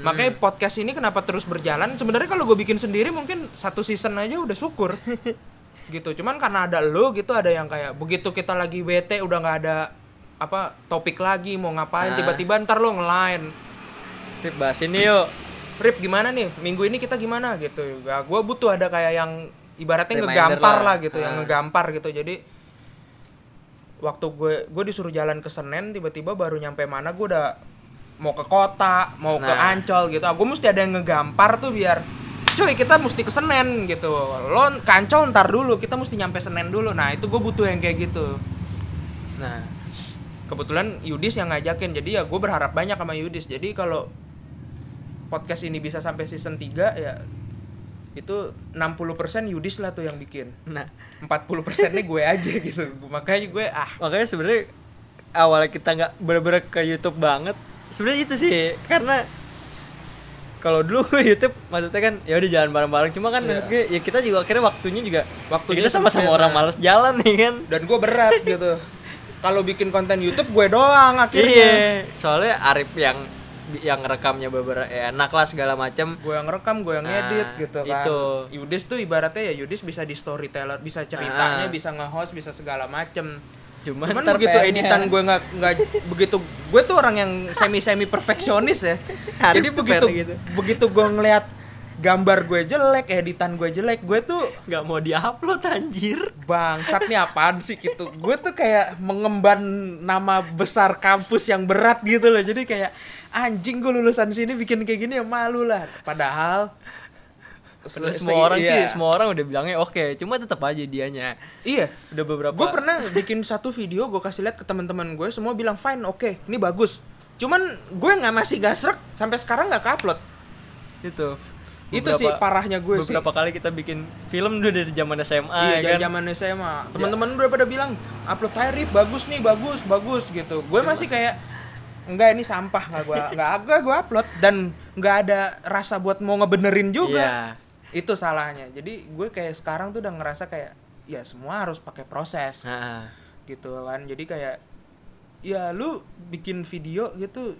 Makanya podcast ini kenapa terus berjalan? Sebenarnya kalau gue bikin sendiri mungkin satu season aja udah syukur gitu cuman karena ada lo gitu ada yang kayak begitu kita lagi bete udah nggak ada apa topik lagi mau ngapain Nah. tiba-tiba ntar lo ngelain Rip bahas ini yuk Rip gimana nih minggu ini kita gimana gitu ya gue butuh ada kayak yang ibaratnya Reminder ngegampar lah. lah, gitu yang Ah. ngegampar gitu jadi waktu gue gue disuruh jalan ke Senen tiba-tiba baru nyampe mana gue udah mau ke kota mau ke Nah. Ancol gitu gue mesti ada yang ngegampar tuh biar cuy kita mesti ke Senen gitu. Lo ke Ancol ntar dulu kita mesti nyampe Senen dulu. Nah itu gue butuh yang kayak gitu. Nah kebetulan Yudis yang ngajakin. Jadi ya gue berharap banyak sama Yudis. Jadi kalau podcast ini bisa sampai season 3 ya itu 60% Yudis lah tuh yang bikin. Nah. 40% nya gue aja gitu. Makanya gue ah. Makanya sebenarnya awalnya kita nggak bener-bener ke YouTube banget. Sebenarnya itu sih karena kalau dulu gue YouTube maksudnya kan ya udah jalan bareng-bareng cuma kan Iya. menurut gue ya kita juga akhirnya waktunya juga Waktunya ya kita sama-sama orang nah. males jalan nih kan dan gue berat gitu kalau bikin konten YouTube gue doang akhirnya iya soalnya Arif yang yang rekamnya beberapa ya, enak lah segala macam gue yang rekam gue yang Nah, ngedit gitu kan itu. Yudis tuh ibaratnya ya Yudis bisa di storyteller bisa ceritanya Ah. bisa nge-host bisa segala macem cuman, Cuman begitu editan gue nggak nggak begitu gue tuh orang yang semi semi perfeksionis ya. Harus Jadi begitu gitu. begitu gue ngeliat gambar gue jelek, editan gue jelek, gue tuh nggak mau diupload anjir bangsat nih apaan sih gitu. Gue tuh kayak mengemban nama besar kampus yang berat gitu loh. Jadi kayak anjing gue lulusan sini bikin kayak gini ya malu lah. Padahal Padahal semua se- orang iya. sih semua orang udah bilangnya oke cuma tetap aja dianya Iya. udah beberapa Gue pernah bikin satu video gue kasih lihat ke teman-teman gue semua bilang fine oke ini bagus. Cuman gue nggak masih gasrek sampai sekarang nggak upload. itu Itu sih parahnya gue sih. beberapa kali kita bikin film dulu dari zaman SMA iya, ya kan zaman SMA. Teman-teman udah pada bilang upload aja Rip, bagus nih, bagus, bagus gitu. Gue masih kayak enggak ini sampah nggak gua nggak agak gue upload dan nggak ada rasa buat mau ngebenerin juga. Iya. Itu salahnya. Jadi gue kayak sekarang tuh udah ngerasa kayak ya semua harus pakai proses Nah, gitu kan. Jadi kayak ya lu bikin video gitu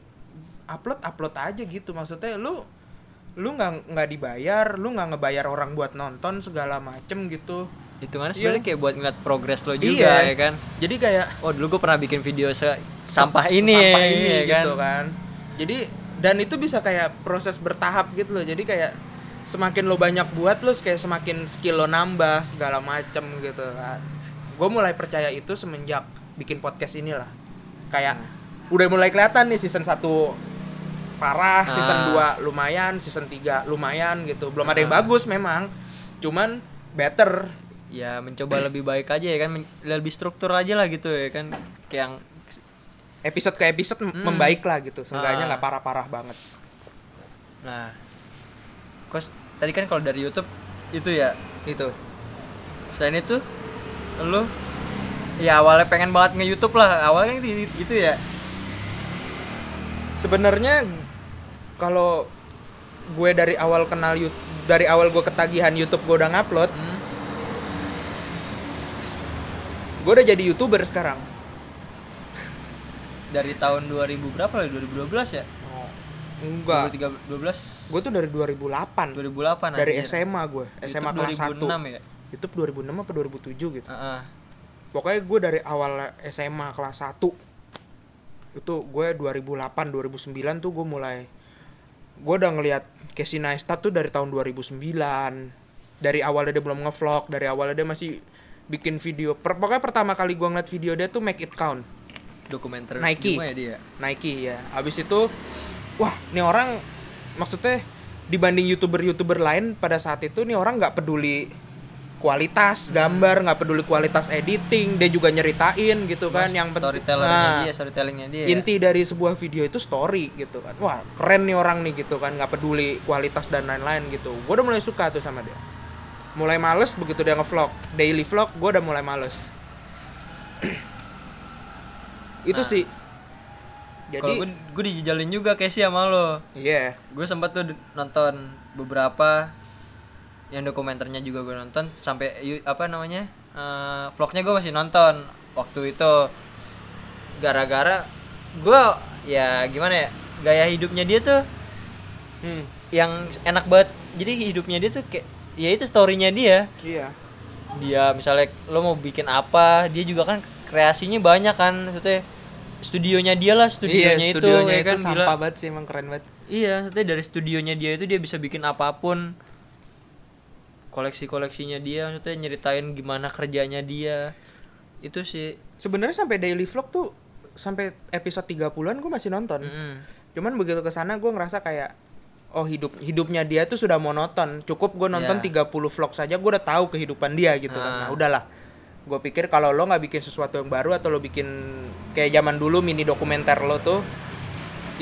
upload upload aja gitu maksudnya lu lu nggak nggak dibayar lu nggak ngebayar orang buat nonton segala macem gitu hitungannya sebenarnya Iya. kayak buat ngeliat progres lo juga Iya. ya kan jadi kayak oh dulu gue pernah bikin video se sampah ini sampah ini ya gitu kan jadi dan itu bisa kayak proses bertahap gitu loh jadi kayak semakin lo banyak buat lo kayak semakin skill lo nambah segala macem gitu kan gue mulai percaya itu semenjak bikin podcast inilah kayak udah mulai kelihatan nih season 1 parah, season Ah. 2 lumayan, season 3 lumayan gitu. Belum ada yang Ah. bagus memang. Cuman better. ya mencoba lebih baik aja ya kan men- lebih struktur aja lah gitu ya kan kayak yang Episode ke episode Hmm. membaik lah gitu. Seenggaknya Ah. nggak parah-parah banget. nah kos tadi kan kalau dari YouTube itu ya? Itu. Selain itu lu ya awalnya pengen banget nge YouTube lah. Awalnya kan gitu, gitu ya? Sebenarnya kalau gue dari awal kenal YouTube dari awal gue ketagihan YouTube gue udah ngupload hmm. gue udah jadi youtuber sekarang. Dari tahun 2000 berapa? Lah 2012 ya enggak. 2013 gue tuh dari 2008 2008 dari anjir. SMA gue SMA YouTube kelas 1 2006 ya? YouTube 2006 apa 2007 gitu. Heeh. pokoknya gue dari awal SMA kelas 1 itu gue 2008 2009 tuh gue mulai gue udah ngelihat Casey Neistat tuh dari tahun 2009 dari awalnya dia belum ngevlog dari awalnya dia masih bikin video. Per, pokoknya pertama kali gue ngeliat video dia tuh make it count. Dokumenter Nike. ya dia? Nike ya abis itu wah nih orang maksudnya dibanding youtuber-youtuber lain pada saat itu nih orang nggak peduli kualitas gambar nggak peduli kualitas editing dia juga nyeritain gitu kan yang penting Nah, dia storytellingnya dia. ya. inti dari sebuah video itu story gitu kan. Wah keren nih orang nih gitu kan nggak peduli kualitas dan lain-lain gitu. Gue udah mulai suka tuh sama dia. Mulai males begitu dia ngevlog daily vlog gue udah mulai males. Itu Nah. sih kalau jadi gue gue dijejalin juga Casey sama lo. Iya. Gue sempat tuh nonton beberapa yang dokumenternya juga gue nonton sampai apa namanya eh, vlognya gue masih nonton waktu itu. Gara-gara gue ya gimana ya gaya hidupnya dia tuh Hmm, yang enak banget. Jadi hidupnya dia tuh kayak ya itu storynya dia. Iya. Dia misalnya lo mau bikin apa dia juga kan kreasinya banyak kan maksudnya studionya dia lah studionya, iya, itu studionya ya itu kan sampah gila banget sih emang keren banget. Iya maksudnya dari studionya dia itu dia bisa bikin apa pun. Koleksi-koleksinya dia maksudnya nyeritain gimana kerjanya dia. Itu sih. Sebenarnya sampai daily vlog tuh sampai episode 30-an gue masih nonton. Mm, cuman begitu ke sana gue ngerasa kayak oh hidup hidupnya dia tuh sudah monoton. Cukup gue nonton Iya. 30 vlog saja gue udah tahu kehidupan dia gitu kan. Ah. nah udahlah gue pikir kalau lo nggak bikin sesuatu yang baru atau lo bikin kayak zaman dulu mini dokumenter lo tuh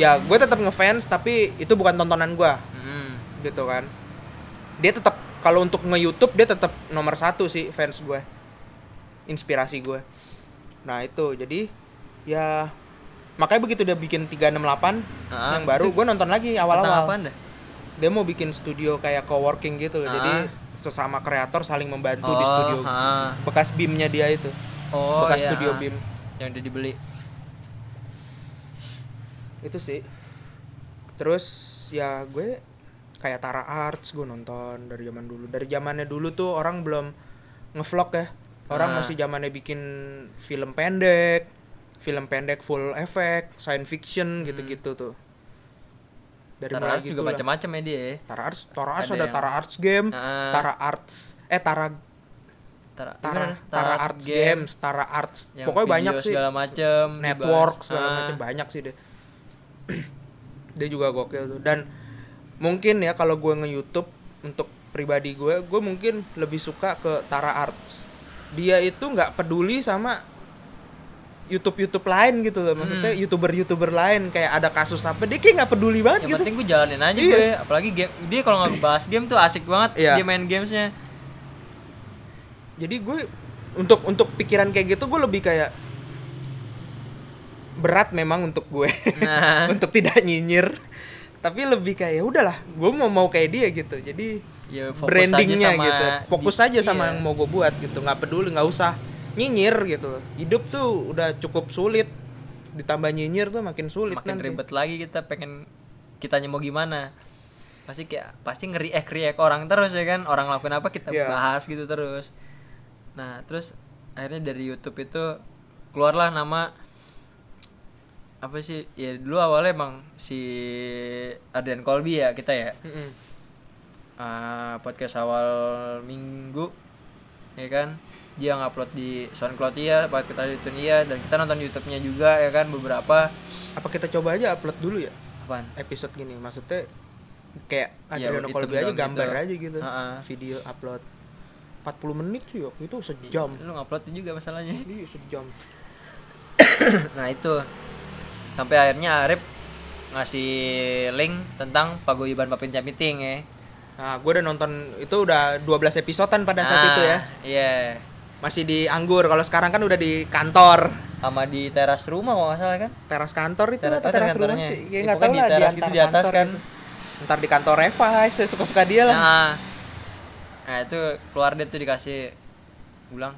ya gue tetap ngefans tapi itu bukan tontonan gue mm. gitu kan. Dia tetap kalau untuk nge YouTube dia tetap nomor satu sih fans gue inspirasi gue nah itu. Jadi ya makanya begitu dia bikin 368 Ah, yang baru gue nonton lagi awal-awal. dia mau bikin studio kayak coworking gitu. Ah. jadi sesama kreator saling membantu di Oh, studio ah. bekas bimnya dia itu. Oh bekas iya, studio bim yang udah dibeli. Itu sih. Terus ya gue kayak Tara Arts gue nonton dari zaman dulu. Dari zamannya dulu tuh orang belum ngevlog ya. Orang Ah. masih zamannya bikin film pendek film pendek full effect science fiction gitu-gitu tuh dari Tara mulai Arts gitu juga macam-macam ya dia ya. Tara Arts Tara Arts Ada ada, yang- Tara Arts game Ah. Tara Arts eh Tara Tara, Tara gimana? Tara Arts Games Tara Arts yang pokoknya video banyak sih segala macem network dibahas. segala Ah. macam banyak sih deh dia juga gokil tuh dan mungkin ya kalau gue nge YouTube untuk pribadi gue gue mungkin lebih suka ke Tara Arts dia itu nggak peduli sama YouTube YouTube lain gitu loh maksudnya Hmm. youtuber youtuber lain kayak ada kasus apa dia kayak nggak peduli banget yang gitu penting gue jalanin aja Iya. gue apalagi game dia kalau nggak bahas game tuh asik banget Iya. dia main gamesnya jadi gue untuk untuk pikiran kayak gitu gue lebih kayak berat memang untuk gue Nah. untuk tidak nyinyir tapi lebih kayak ya udahlah gue mau mau kayak dia gitu jadi ya fokus brandingnya aja sama gitu fokus di- aja sama iya. yang mau gue buat gitu nggak peduli nggak usah nyinyir gitu. Hidup tuh udah cukup sulit. Ditambah nyinyir tuh makin sulit makin nanti. ribet lagi kita pengen kitanya mau gimana. Pasti kayak pasti ngeri eh riak orang terus ya kan? Orang lakuin apa kita Iya. bahas gitu terus. Nah terus akhirnya dari YouTube itu keluarlah nama apa sih? Ya dulu awalnya emang si Adrian Colby ya kita ya. Mm-mm. eh, podcast awal minggu ya kan dia ngupload di SoundCloud iya, buat kita itu iya dan kita nonton YouTube-nya juga ya kan beberapa apa kita coba aja upload dulu ya apaan? episode gini maksudnya kayak Iya, Adriano hitam Colby aja doang gambar gitu. aja gitu Ha-ha. video upload 40 menit sih waktu itu sejam Lu ngupload juga masalahnya. iya sejam nah, itu. Sampai akhirnya Arif ngasih link tentang paguyuban Papinja Meeting ya. Nah, gue udah nonton itu udah 12 episodean pada saat Ah, itu ya. Iya. Masih di Anggur. Kalau sekarang kan udah di kantor. Sama di teras rumah kalau nggak salah kan. Teras kantor itu Teras- teras teras rumah sih? Ya Ya, nggak tahu di lah teras antar gitu di atas kan. itu. Ntar di kantor Reva, saya suka-suka dia lah. Nah, nah itu keluar dia tuh dikasih bilang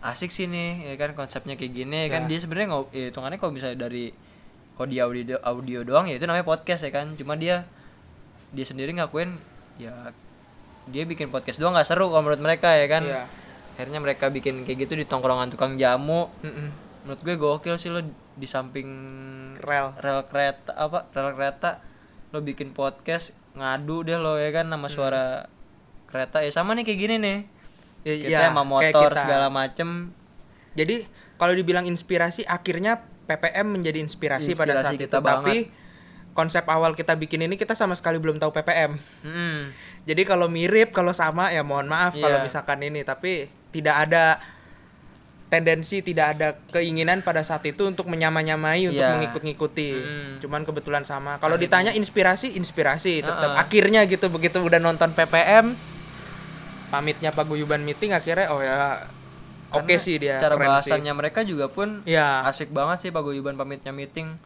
asik sih nih ya kan konsepnya kayak gini kan Ya. dia sebenarnya nggak ya, hitungannya kalau misalnya dari kalau di audio audio doang ya itu namanya podcast ya kan cuma dia dia sendiri ngakuin ya dia bikin podcast doang nggak seru kalau menurut mereka ya kan Iya. Akhirnya mereka bikin kayak gitu di tongkrongan tukang jamu Mm-mm. menurut gue gokil sih lo di samping Rel. rel kereta apa rel kereta lo bikin podcast ngadu deh lo ya kan nama Hmm. suara kereta ya sama nih kayak gini nih Ya, kita ya, sama motor kita. segala macem Jadi kalau dibilang inspirasi akhirnya PPM menjadi inspirasi, pada saat Inspirasi itu kita tapi konsep awal kita bikin ini kita sama sekali belum tahu PPM. Mm-mm. Jadi kalau mirip, kalau sama ya mohon maaf kalau Iya. misalkan ini tapi tidak ada tendensi, tidak ada keinginan pada saat itu untuk menyamai-nyamai untuk Iya. mengikut-ngikuti. Mm. Cuman kebetulan sama. Kalau ditanya inspirasi, inspirasi tetap. Ha-ha. Akhirnya gitu begitu udah nonton PPM pamitnya paguyuban meeting akhirnya oh ya oke Karena sih dia secara keren sih. bahasannya mereka juga pun Ya. asik banget sih paguyuban pamitnya meeting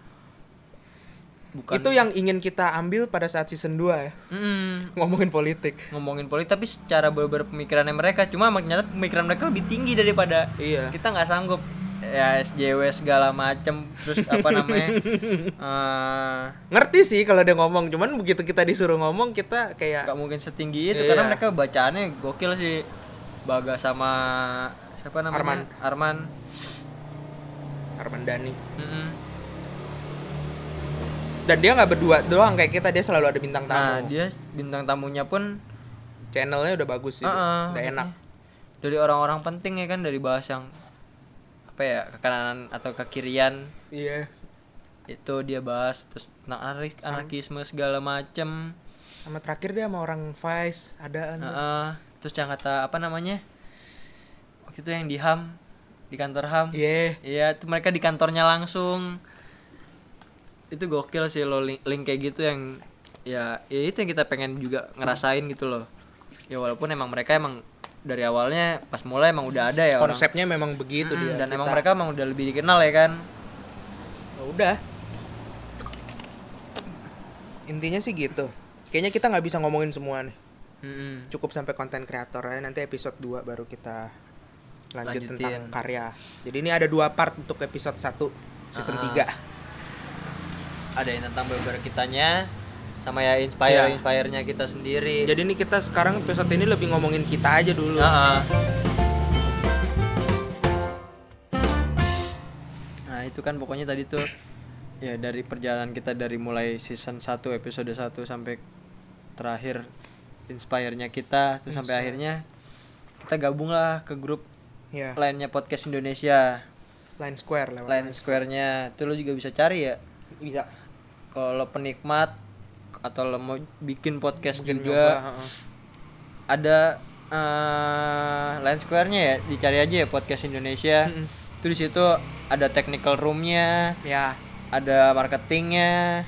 bukan Itu yang ingin kita ambil pada saat season 2 ya. Mm-mm. Ngomongin politik. ngomongin politik tapi secara beber pemikirannya mereka cuma ternyata pemikiran mereka lebih tinggi daripada Iya. kita nggak sanggup ya SJW segala macem terus apa namanya eh, Ngerti sih kalau dia ngomong, cuman begitu kita disuruh ngomong kita kayak nggak mungkin setinggi itu Iya. karena mereka bacaannya gokil sih Baga sama siapa namanya Arman. Arman Arman Dhani. Mm-mm. Dan dia nggak berdua doang kayak kita, dia selalu ada bintang tamu. nah dia bintang tamunya pun Channelnya udah bagus sih, uh-uh, udah enak. dari orang-orang penting ya kan dari bahas yang apa ya ke kanan atau ke kirian Iya. itu dia bahas terus tentang anarkis- anarkisme segala macem Sama terakhir dia sama orang Vice, ada anu. Heeh. terus yang kata apa namanya waktu itu yang di ham di kantor ham Iya. iya itu mereka di kantornya langsung itu gokil sih lo link, link kayak gitu yang ya ya itu yang kita pengen juga ngerasain gitu loh ya walaupun emang mereka emang dari awalnya pas mulai emang udah ada ya orang Konsepnya memang begitu Mm, dia. dan emang Kita- mereka emang udah lebih dikenal ya kan Ya udah. Intinya sih gitu. Kayaknya kita nggak bisa ngomongin semua nih. Mm-mm. Cukup sampai konten kreator ya. Nanti episode 2 baru kita lanjut Lanjutin. tentang karya. Jadi ini ada dua part untuk episode 1 season Ah. 3. Ada yang tentang beberapa kitanya sama ya inspire Iya. inspirenya kita sendiri Jadi ini kita sekarang episode ini lebih ngomongin kita aja dulu. Heeh. Nah, itu kan pokoknya tadi tuh ya dari perjalanan kita dari mulai season 1 episode 1 sampai terakhir inspire-nya kita terus sampai akhirnya kita gabung lah ke grup Ya, lainnya podcast Indonesia Line Square lewat. line square-nya itu lo juga bisa cari ya Bisa. Kalau lo penikmat atau lo mau bikin podcast Mungkin juga nyoba, ada eh line square-nya ya? Dicari aja ya podcast Indonesia. Mm-mm. itu di situ ada technical room-nya Ya, ada marketingnya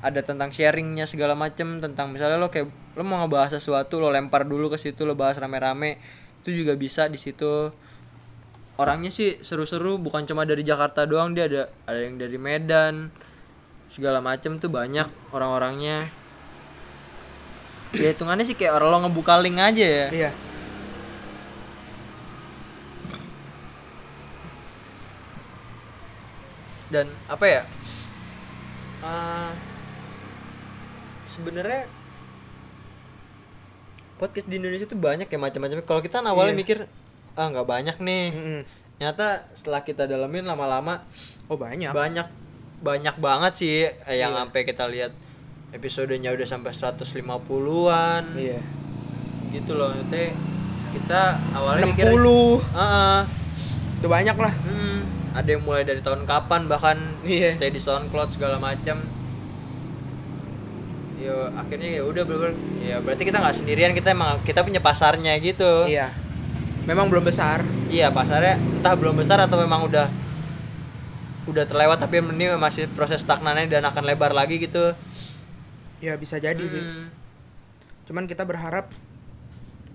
ada tentang sharingnya segala macem tentang misalnya lo kayak lo mau ngebahas sesuatu lo lempar dulu ke situ lo bahas rame-rame itu juga bisa di situ. Orangnya sih seru-seru bukan cuma dari Jakarta doang dia ada ada yang dari Medan segala macem tuh banyak orang-orangnya ya hitungannya sih kayak orang lo ngebuka link aja ya iya. dan apa ya eh, sebenarnya podcast di Indonesia tuh banyak ya macam-macam kalau kita awalnya Iya. mikir ah nggak banyak nih Mm-mm. ternyata setelah kita dalamin lama-lama Oh banyak. banyak banyak banget sih eh, yang Iya. sampai kita lihat episodenya udah sampai 150-an Iya. gitu loh Maksudnya kita awalnya 60. mikir Heeh. Itu banyak lah. Hmm, ada yang mulai dari tahun kapan bahkan Iya. stay di SoundCloud segala macam. Yo akhirnya ya udah bener ya berarti kita nggak sendirian kita emang kita punya pasarnya gitu. Iya. Memang belum besar. Iya pasarnya entah belum besar atau memang udah udah terlewat tapi ini masih proses stagnannya dan akan lebar lagi gitu. Ya bisa jadi sih. Hmm. cuman kita berharap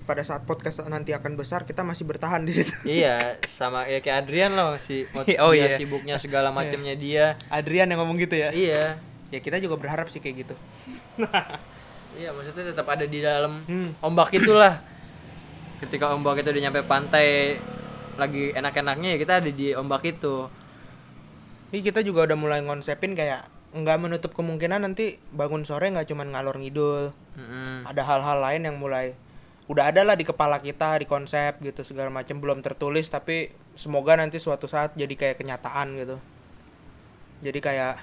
pada saat podcast nanti akan besar kita masih bertahan di situ. Iya sama ya kayak Adrian loh si Oh, dia iya. sibuknya segala macamnya dia. Adrian yang ngomong gitu ya? Iya. Ya kita juga berharap sih kayak gitu. Iya maksudnya tetap ada di dalam Hmm. ombak itulah. Ketika ombak itu udah nyampe pantai lagi enak-enaknya ya kita ada di ombak itu ini kita juga udah mulai ngonsepin kayak nggak menutup kemungkinan nanti bangun sore nggak cuman ngalor ngidul. Mm-mm. ada hal-hal lain yang mulai udah ada lah di kepala kita di konsep gitu segala macam belum tertulis tapi semoga nanti suatu saat jadi kayak kenyataan gitu. Jadi kayak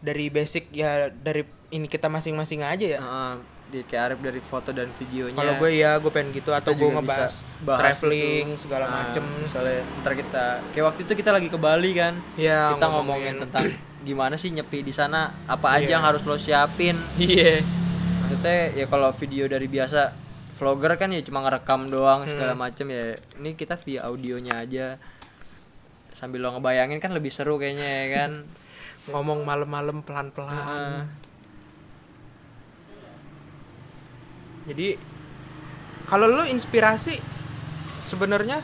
dari basic ya dari ini kita masing-masing aja ya. Heeh, di kayak Arif dari foto dan videonya. Kalau gue ya gue pengen gitu. Atau gue ngebahas bahas traveling itu. segala Nah, macem. misalnya ntar kita kayak waktu itu kita lagi ke Bali kan. Ya kita ngomongin tentang gimana sih nyepi di sana apa aja Iya. yang harus lo siapin. Iya. Maksudnya ya kalau video dari biasa vlogger kan ya cuma ngerekam doang Hmm. segala macem ya. Ini kita via audionya aja. Sambil lo ngebayangin kan lebih seru kayaknya ya kan. Ngomong malam-malam pelan-pelan. Heeh. Jadi kalau lu inspirasi sebenarnya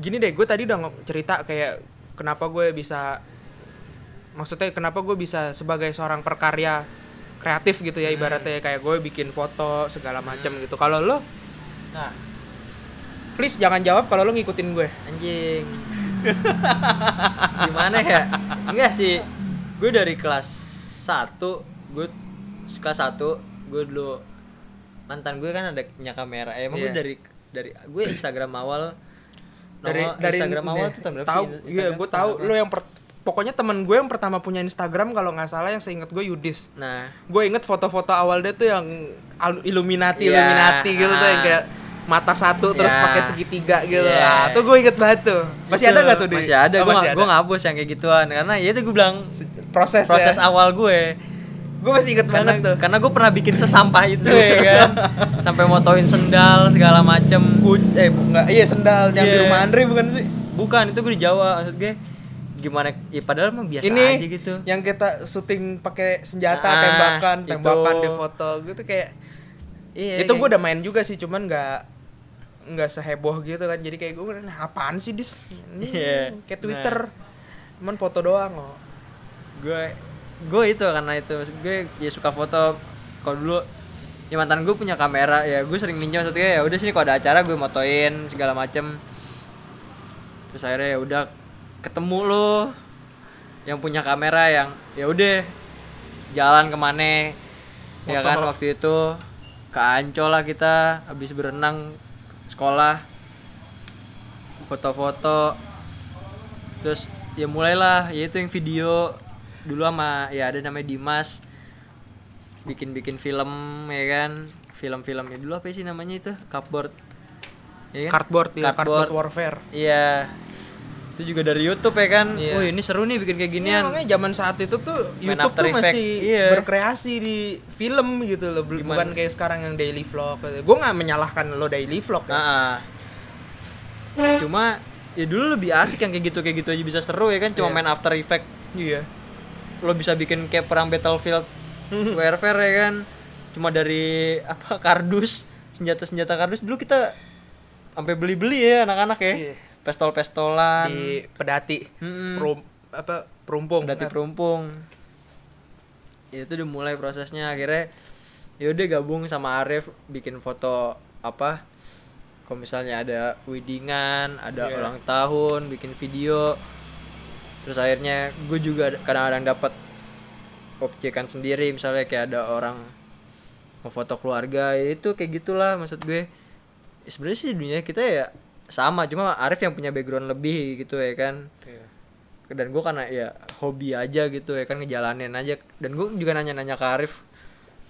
gini deh gue tadi udah cerita kayak kenapa gue bisa maksudnya kenapa gue bisa sebagai seorang perkarya kreatif gitu ya ibaratnya kayak gue bikin foto segala macam gitu. Kalau lo nah. Please jangan jawab kalau lo ngikutin gue anjing. Gimana ya? Enggak sih. Gue dari kelas 1 gue kelas 1 gue dulu mantan gue kan ada punya kamera. Eh, emang gue Iya. dari dari gue Instagram awal dari Nongol- dari Instagram awal tuh tahun berapa tahu iya gue tahu. lo yang per- pokoknya temen gue yang pertama punya Instagram kalau nggak salah yang seingat gue Yudis. Nah. Gue inget foto-foto awal dia tuh yang Illuminati Iya, Illuminati gitu tuh yang ah. kayak mata satu terus Iya. pakai segitiga gitu. Iya. nah, tuh gue inget banget tuh. Masih Itu, ada nggak tuh di? masih ada. Oh, gue gue ngapus yang kayak gituan. Karena ya itu gue bilang proses proses ya. awal gue gue masih inget karena, banget tuh. karena gue pernah bikin sesampah itu. Ya kan? Sampai motoin sendal segala macem. Gu- eh enggak iya sendal yang di Iya. rumah Andre bukan sih? Bukan itu gue di Jawa. Maksud gue gimana ya padahal mah biasa ini aja gitu. yang kita syuting pakai senjata Ah, tembakan itu. tembakan di foto gitu kayak iya itu gue udah main juga sih cuman nggak nggak seheboh gitu kan. Jadi kayak gue nah, apaan sih dis? Ini Iya. kayak Twitter. Cuman foto doang oh gue gue itu karena itu maksud gue ya suka foto. Kalau dulu ya mantan gue punya kamera ya gue sering minjem maksudnya ya udah sini kalau ada acara gue motoin segala macem. Terus akhirnya ya udah ketemu lo yang punya kamera yang ya udah jalan ke mana ya kan waktu itu ke Ancol lah kita habis berenang sekolah foto-foto. Terus ya mulailah ya itu yang video dulu sama ya ada namanya Dimas bikin-bikin film ya kan film-film ya dulu apa sih namanya itu cupboard ya kan? cardboard ya Cardboard. cardboard warfare iya itu juga dari YouTube ya kan Iya. oh ini seru nih bikin kayak Iya, ginian makanya zaman saat itu tuh Main YouTube tuh Effect, masih iya. berkreasi di film gitu loh, Gimana? bukan kayak sekarang yang daily vlog. Gue nggak menyalahkan lo daily vlog ya. Nah, cuma ya dulu lebih asik yang kayak gitu kayak gitu aja bisa seru ya kan cuma Iya. main After Effect Iya. Lo bisa bikin kayak perang Battlefield Warfare ya kan cuma dari apa kardus senjata senjata kardus dulu kita sampai beli beli ya anak-anak ya Iya. pestol pestolan Di pedati, Mm-mm. sprum, apa perumpung. Dati perumpung ya itu udah mulai prosesnya akhirnya ya udah gabung sama Arif bikin foto apa kalau misalnya ada weddingan ada Iya. ulang tahun bikin video terus akhirnya gue juga kadang-kadang dapat objekan sendiri misalnya kayak ada orang mau foto keluarga ya itu kayak gitulah maksud gue. Ya sebenarnya sih dunia kita ya sama cuma Arif yang punya background lebih gitu ya kan. Iya. dan gue karena ya hobi aja gitu ya kan ngejalanin aja. Dan gue juga nanya-nanya ke Arif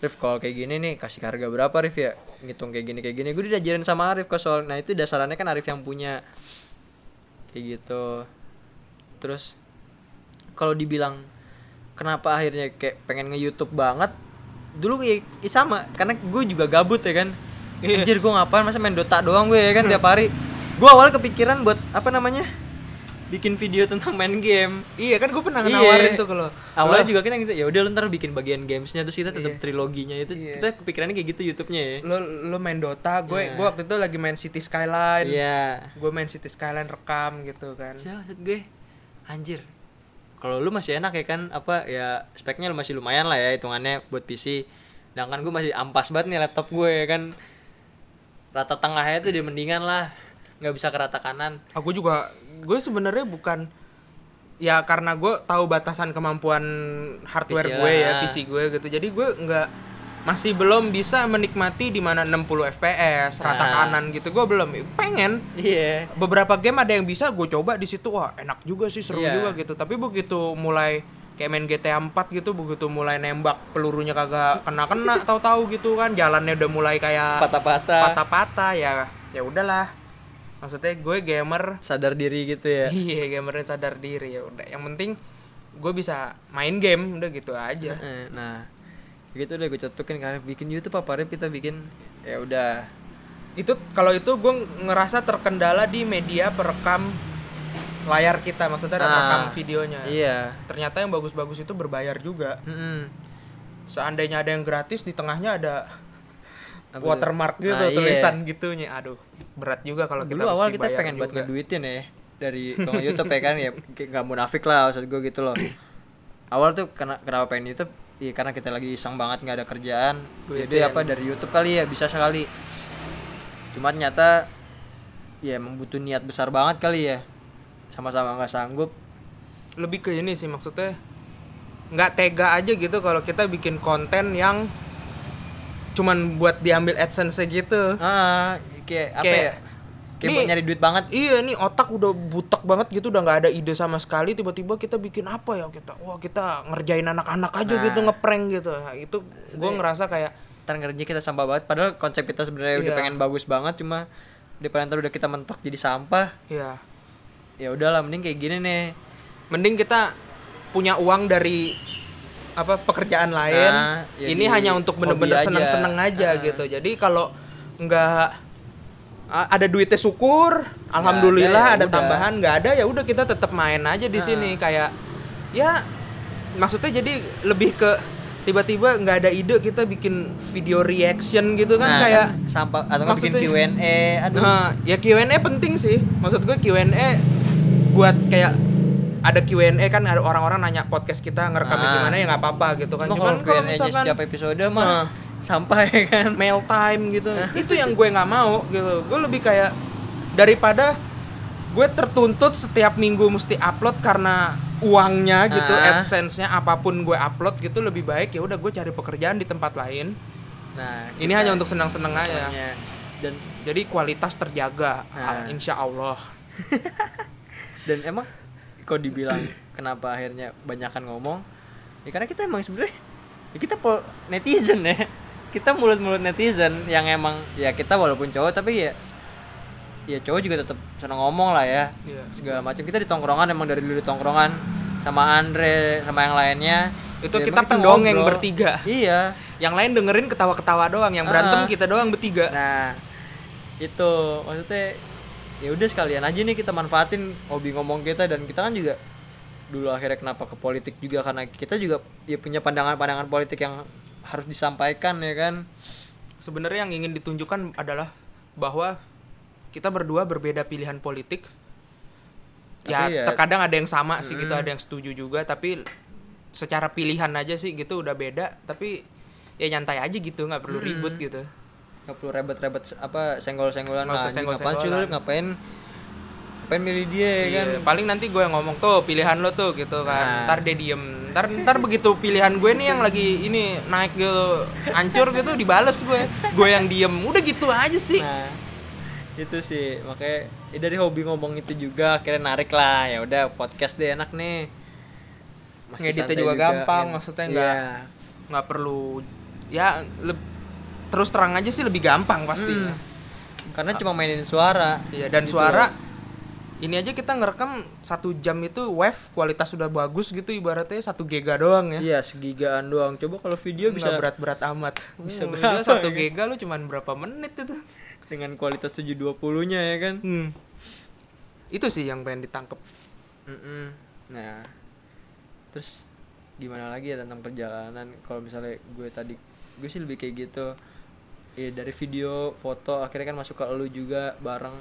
Arif kalau kayak gini nih kasih harga berapa Arif ya? Ngitung kayak gini kayak gini. Gue diajarin sama Arif kok soal nah itu dasarannya kan Arif yang punya. Kayak gitu. Terus kalau dibilang kenapa akhirnya kayak pengen nge YouTube banget dulu ya, ya sama karena gue juga gabut ya kan Iya. anjir gue ngapain masa main Dota doang gue ya kan tiap hari gue awal kepikiran buat apa namanya bikin video tentang main game Iya kan gue pernah Iya. nawarin tuh kalau awalnya lo- juga kan gitu ya udah lu ntar bikin bagian gamesnya terus kita tetap Iya. triloginya itu Iya. kita kepikirannya kayak gitu YouTube-nya ya lo lo main Dota, gue Iya. gue waktu itu lagi main City Skyline. iya Gue main City Skyline rekam gitu kan. Maksud gue anjir kalau lu masih enak ya kan apa ya speknya lu masih lumayan lah ya hitungannya buat PC sedangkan gue masih ampas banget nih laptop gue ya kan rata tengahnya tuh dia mendingan lah nggak bisa ke rata kanan Aku juga gue sebenarnya bukan ya karena gue tahu batasan kemampuan hardware PC gue lah. ya PC gue gitu. Jadi gue nggak masih belum bisa menikmati di mana 60 fps rata Nah. kanan gitu. Gue belum pengen. Iya. Beberapa game ada yang bisa gue coba di situ. Wah enak juga sih seru Iya. juga gitu. Tapi begitu mulai kayak main GTA 4 gitu begitu mulai nembak pelurunya kagak kena kena tahu-tahu gitu kan jalannya udah mulai kayak patah-patah. patah-patah ya ya udahlah. Maksudnya gue gamer. Sadar diri gitu ya? Iya gamernya sadar diri ya udah. Yang penting gue bisa main game udah gitu aja. Eh, nah gitu udah gue cetukin karena bikin YouTube apa Rip kita bikin ya udah. Itu kalau itu gue ngerasa terkendala di media perekam layar kita. Maksudnya Nah, rekam videonya. iya. Ternyata yang bagus-bagus itu berbayar juga. Mm-mm. seandainya ada yang gratis di tengahnya ada Apa watermark gitu Nah, iya. tulisan gitunya. Aduh berat juga kalau kita dulu awal kita pengen buat juga. ngeduitin ya dari YouTube ya kan ya nggak munafik lah maksud gue gitu loh. Awal tuh kenapa pengen YouTube ya karena kita lagi iseng banget nggak ada kerjaan. Duitin. jadi apa dari YouTube kali ya bisa sekali. Cuma ternyata ya emang butuh niat besar banget kali ya. Sama-sama nggak sanggup. Lebih ke ini sih maksudnya nggak tega aja gitu kalau kita bikin konten yang cuman buat diambil adsense gitu. Ah kayak apa Kayak, ya kayak nih- nyari duit banget Iya nih otak udah butek banget gitu udah nggak ada ide sama sekali tiba-tiba kita bikin apa ya kita wah kita ngerjain anak-anak aja Nah. gitu ngeprank gitu nah, itu gue ngerasa kayak ngerjain kita sampah banget padahal konsep kita sebenarnya udah Iya. pengen bagus banget cuma daripada ntar udah kita mentok jadi sampah ya ya udahlah mending kayak gini nih mending kita punya uang dari apa pekerjaan lain Nah, ya ini di hanya untuk bener-bener hobi aja. seneng-seneng aja Ah. gitu jadi kalau nggak ada duitnya syukur alhamdulillah ada, ya ada, udah. tambahan nggak ada ya udah kita tetap main aja di Ah. sini kayak ya maksudnya jadi lebih ke tiba-tiba nggak ada ide kita bikin video reaction gitu kan Nah, kayak sampah atau nggak bikin maksudnya- Q&A aduh Nah, ya Q&A penting sih. Maksud gue Q&A buat kayak ada Q&A kan ada orang-orang nanya podcast kita ngerekamnya Ah. gimana ya nggak apa-apa gitu kan. Cuma Cuman kalau misalkan setiap episode mah Nah. Sampah ya kan mail time gitu, itu yang gue nggak mau gitu. Gue lebih kayak daripada gue tertuntut setiap minggu mesti upload karena uangnya gitu, Ah. adsense-nya apa pun gue upload gitu lebih baik ya udah gue cari pekerjaan di tempat lain. nah Ini hanya untuk senang-senang aja. dan Jadi kualitas terjaga, Nah. insya Allah. dan emang kok dibilang kenapa akhirnya banyakan ngomong ya karena kita emang sebenarnya ya kita netizen ya kita mulut-mulut netizen yang emang ya kita walaupun cowok tapi ya ya cowok juga tetap seneng ngomong lah ya Iya. segala macam kita di tongkrongan emang dari dulu di tongkrongan sama Andre sama yang lainnya Itu Ya, kita emang pendongeng ngobrol. bertiga. iya Yang lain dengerin ketawa-ketawa doang, yang berantem kita doang bertiga. Nah, itu maksudnya ya udah sekalian aja nih kita manfaatin hobi ngomong kita dan kita kan juga dulu akhirnya kenapa ke politik juga karena kita juga ya punya pandangan-pandangan politik yang harus disampaikan ya kan. Sebenarnya yang ingin ditunjukkan adalah bahwa kita berdua berbeda pilihan politik. Ya, Tapi ya- terkadang ada yang sama sih gitu, Mm. ada yang setuju juga, tapi secara pilihan aja sih gitu udah beda, tapi ya nyantai aja gitu, nggak perlu Mm. ribut gitu. nggak perlu rebet-rebet apa senggol-senggolan Nggak nah, anjing, ngapain sih lu ngapain ngapain milih dia ya kan Iya, paling nanti gue yang ngomong tuh pilihan lo tuh gitu kan. Nah. Ntar dia diem. Ntar ntar begitu pilihan gue nih yang lagi ini naik gitu hancur gitu dibales gue. Gue yang diem. Udah gitu aja sih. Nah, itu sih makanya ya dari hobi ngomong itu juga akhirnya narik lah ya udah podcast deh enak nih Ngeditnya santai juga gampang, Nged- maksudnya nggak nggak perlu ya terus terang aja sih lebih gampang pasti. Hmm. karena cuma mainin suara Iya dan Gitu suara loh. Ini aja kita ngerekam satu jam itu wave kualitas sudah bagus gitu ibaratnya satu giga doang ya. iya segigaan doang coba kalau video Nggak bisa berat-berat amat. Bisa Hmm, berapa gila, satu ya? giga lu cuman berapa menit itu? dengan kualitas 720 nya ya kan Hmm. Itu sih yang pengen ditangkep. Mm-mm. Nah, terus gimana lagi ya tentang perjalanan? Kalau misalnya gue tadi, gue sih lebih kayak gitu. Ya dari video, foto, akhirnya kan masuk ke elu juga bareng.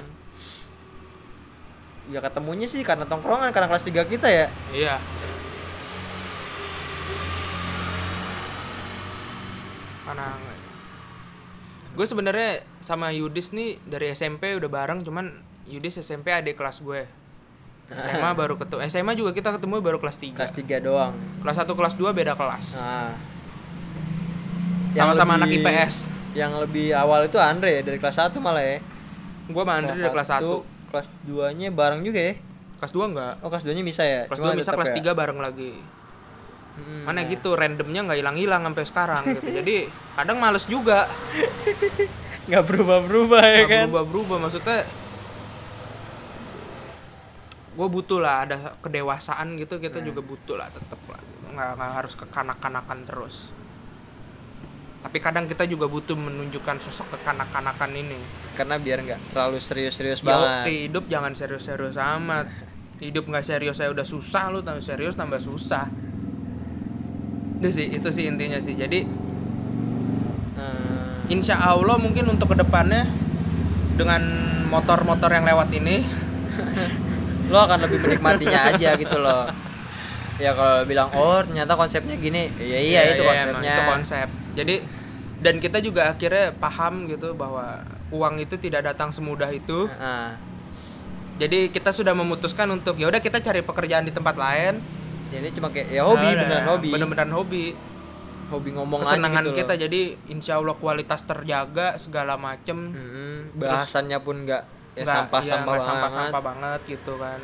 Ya ketemunya sih karena tongkrongan, karena kelas 3 kita ya. Iya. Karena gue sebenarnya sama Yudis nih dari SMP udah bareng, cuman Yudis SMP adik kelas gue. SMA baru ketemu. SMA juga kita ketemu baru kelas 3. Kelas 3 doang. Kelas 1 kelas 2 beda kelas. Nah. Sama-sama anak lebih- IPS. Yang lebih awal itu Andre ya, dari kelas 1 malah ya. Gue sama Andre dari kelas 1. Kelas 2-nya bareng juga ya. Kelas 2 enggak. Oh, kelas 2-nya bisa ya. Kelas Cuma 2 bisa, kelas ya. 3 bareng lagi. Hmm, Mana nah. gitu randomnya nggak hilang-hilang sampai sekarang gitu. Jadi kadang males juga. nggak berubah-berubah ya Nggak kan. berubah-berubah maksudnya gue butuh lah ada kedewasaan gitu kita Nah. juga butuh lah tetep lah gitu. nggak nggak harus kekanak-kanakan terus tapi kadang kita juga butuh menunjukkan sosok kekanak-kanakan ini Karena biar nggak terlalu serius-serius Yo, banget. hidup jangan serius-serius amat hidup nggak serius saya udah susah lu tambah serius tambah susah itu sih itu sih intinya sih jadi Nah, Insya Allah mungkin untuk ke depannya dengan motor-motor yang lewat ini lo akan lebih menikmatinya aja gitu loh. Ya kalau bilang oh ternyata konsepnya gini, ya iya, itu emang konsepnya. itu konsep. Jadi dan kita juga akhirnya paham gitu bahwa uang itu tidak datang semudah itu. Nah, Jadi kita sudah memutuskan untuk ya udah kita cari pekerjaan di tempat lain. jadi cuma kayak ya hobi Nah, beneran nah, hobi. Bener-bener hobi. Hobi ngomong Kesenangan gitu kita loh. jadi insya Allah kualitas terjaga segala macem. Terus- bahasannya pun nggak ya nggak sampah iya, sampah nggak banget. sampah-sampah banget gitu kan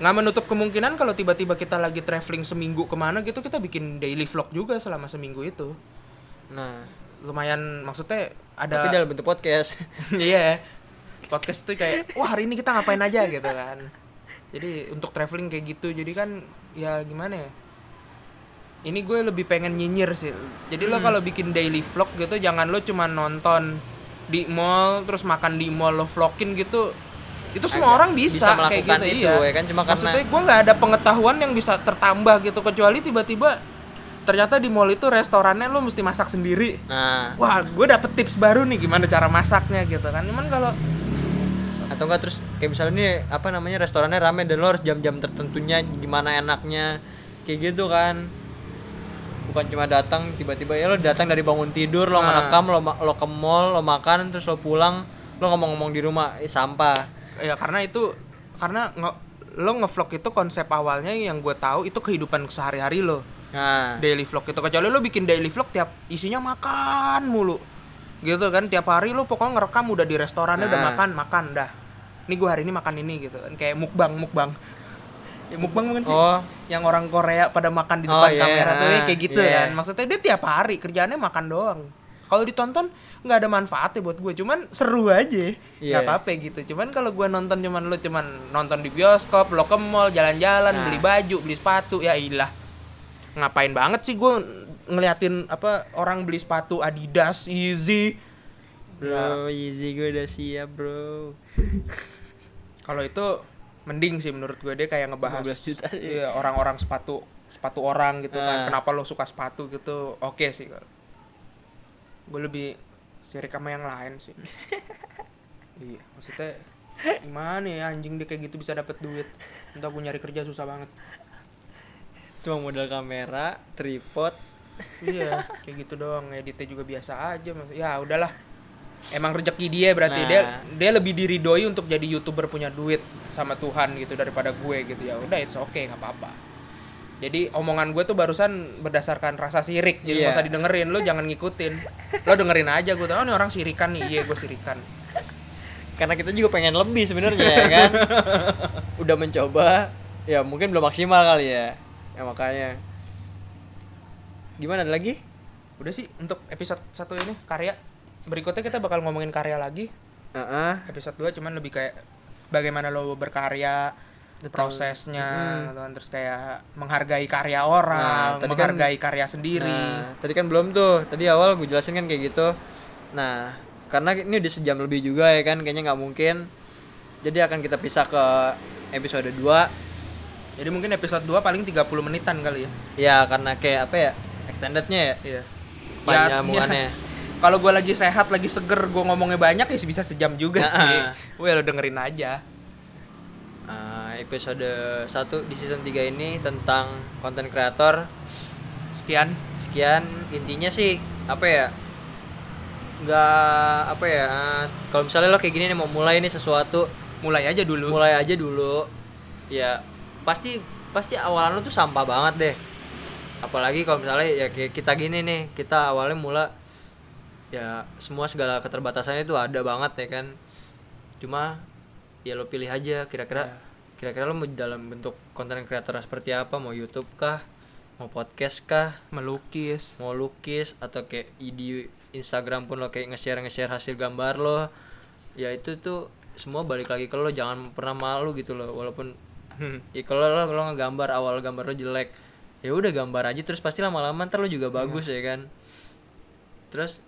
nggak menutup kemungkinan kalau tiba-tiba kita lagi traveling seminggu ke mana gitu kita bikin daily vlog juga selama seminggu itu. Nah, lumayan maksudnya ada tapi dalam bentuk podcast. iya. Podcast tuh kayak wah hari ini kita ngapain aja? gitu kan. Jadi untuk traveling kayak gitu jadi kan ya gimana ya? Ini gue lebih pengen nyinyir sih. Jadi lo kalau bikin daily vlog gitu jangan lo cuma nonton di mall terus makan di mall lo vlogin gitu itu semua Agak orang bisa, bisa kayak gitu itu, iya. ya kan? Cuma karena- maksudnya gue nggak ada pengetahuan yang bisa tertambah gitu kecuali tiba-tiba ternyata di mall itu restorannya lo mesti masak sendiri. Nah, wah gue dapet tips baru nih gimana cara masaknya gitu kan. Cuman kalau atau enggak terus kayak misalnya nih apa namanya restorannya rame dan lo harus jam-jam tertentunya gimana enaknya kayak gitu kan. Bukan cuma datang tiba-tiba ya lo datang dari bangun tidur lo Nah. ngerekam lo lo ke mall lo makan terus lo pulang lo ngomong-ngomong di rumah eh, sampah ya karena itu karena nge, lo ngevlog itu konsep awalnya yang gue tahu itu kehidupan sehari-hari lo. Nah. Daily vlog itu. Kecuali lo bikin daily vlog tiap isinya makan mulu. Gitu kan tiap hari lo pokoknya ngerekam udah di restorannya udah Nah. makan makan dah. Ini gue hari ini makan ini gitu kan. Kayak mukbang mukbang. Ya mukbang bukan sih? Oh. Yang orang Korea pada makan di Oh, depan iya, kamera tuh ya, kayak gitu iya. kan. Maksudnya dia tiap hari kerjaannya makan doang. Kalau ditonton nggak ada manfaatnya buat gue. Cuman seru aja. Nggak Iya. apa-apa gitu. Cuman kalau gue nonton cuman lo cuman nonton di bioskop lo ke mall jalan-jalan Nah. beli baju beli sepatu ya ilah. Ngapain banget sih gue ngeliatin apa orang beli sepatu Adidas Yeezy? Bro easy gue udah siap bro. Kalau itu mending sih menurut gue. Dia kayak ngebahas 15 juta sih. iya, orang-orang sepatu sepatu orang gitu kan. Ah. kenapa lo suka sepatu gitu? Oke sih gue lebih sirik sama yang lain sih. Iya maksudnya gimana ya anjing dia kayak gitu bisa dapet duit. Entah gue nyari kerja susah banget. Cuma modal kamera tripod. Iya kayak gitu doang. Editnya juga biasa aja maksud ya udahlah. Emang rezeki dia berarti Nah. dia dia lebih diridoi untuk jadi youtuber punya duit sama Tuhan gitu daripada gue gitu. Ya udah it's okay nggak apa-apa jadi omongan gue tuh barusan berdasarkan rasa sirik. Jadi nggak usah didengerin lo jangan ngikutin. Lo dengerin aja gue tau oh, ini orang sirikan nih. Iya gue sirikan. Karena kita juga pengen lebih sebenarnya ya kan? Udah mencoba ya mungkin belum maksimal kali ya. Ya makanya. Gimana ada lagi? Udah sih untuk episode satu ini karya. Berikutnya kita bakal ngomongin karya lagi. Heeh. episode 2 cuman lebih kayak bagaimana lo berkarya Betul. prosesnya Mm. gitu kan. terus kayak menghargai karya orang Nah, kan- menghargai karya sendiri Nah, tadi kan belum tuh. Tadi awal gue jelasin kan kayak gitu. Nah, karena ini udah sejam lebih juga ya kan, kayaknya nggak mungkin. Jadi akan kita pisah ke episode 2 Jadi mungkin episode 2 paling 30 menitan kali ya. ya karena kayak apa ya extendednya ya Iya. panjangnya Kalau gue lagi sehat, lagi seger, gue ngomongnya banyak ya bisa sejam juga Nah, sih. ah. Wih, lo dengerin aja. Episode 1 di season 3 ini tentang konten kreator Sekian. sekian intinya sih apa ya nggak apa ya kalau misalnya lo kayak gini nih mau mulai nih sesuatu Mulai aja dulu. mulai aja dulu ya pasti pasti awalan lo tuh sampah banget deh apalagi kalau misalnya ya kayak kita gini nih kita awalnya mula ya semua segala keterbatasannya itu ada banget ya kan cuma ya lo pilih aja kira-kira Ya. Kira-kira lo mau dalam bentuk konten kreator seperti apa? Mau YouTube kah? Mau podcast kah? Melukis. mau lukis atau kayak di Instagram pun lo kayak nge-share nge-share hasil gambar lo. Ya itu tuh semua balik lagi ke lo. Jangan pernah malu gitu loh walaupun Hmm. ya kalau lo lo ngegambar awal gambar lo jelek ya udah gambar aja. Terus pasti lama-lama ntar lo juga bagus ya kan? Terus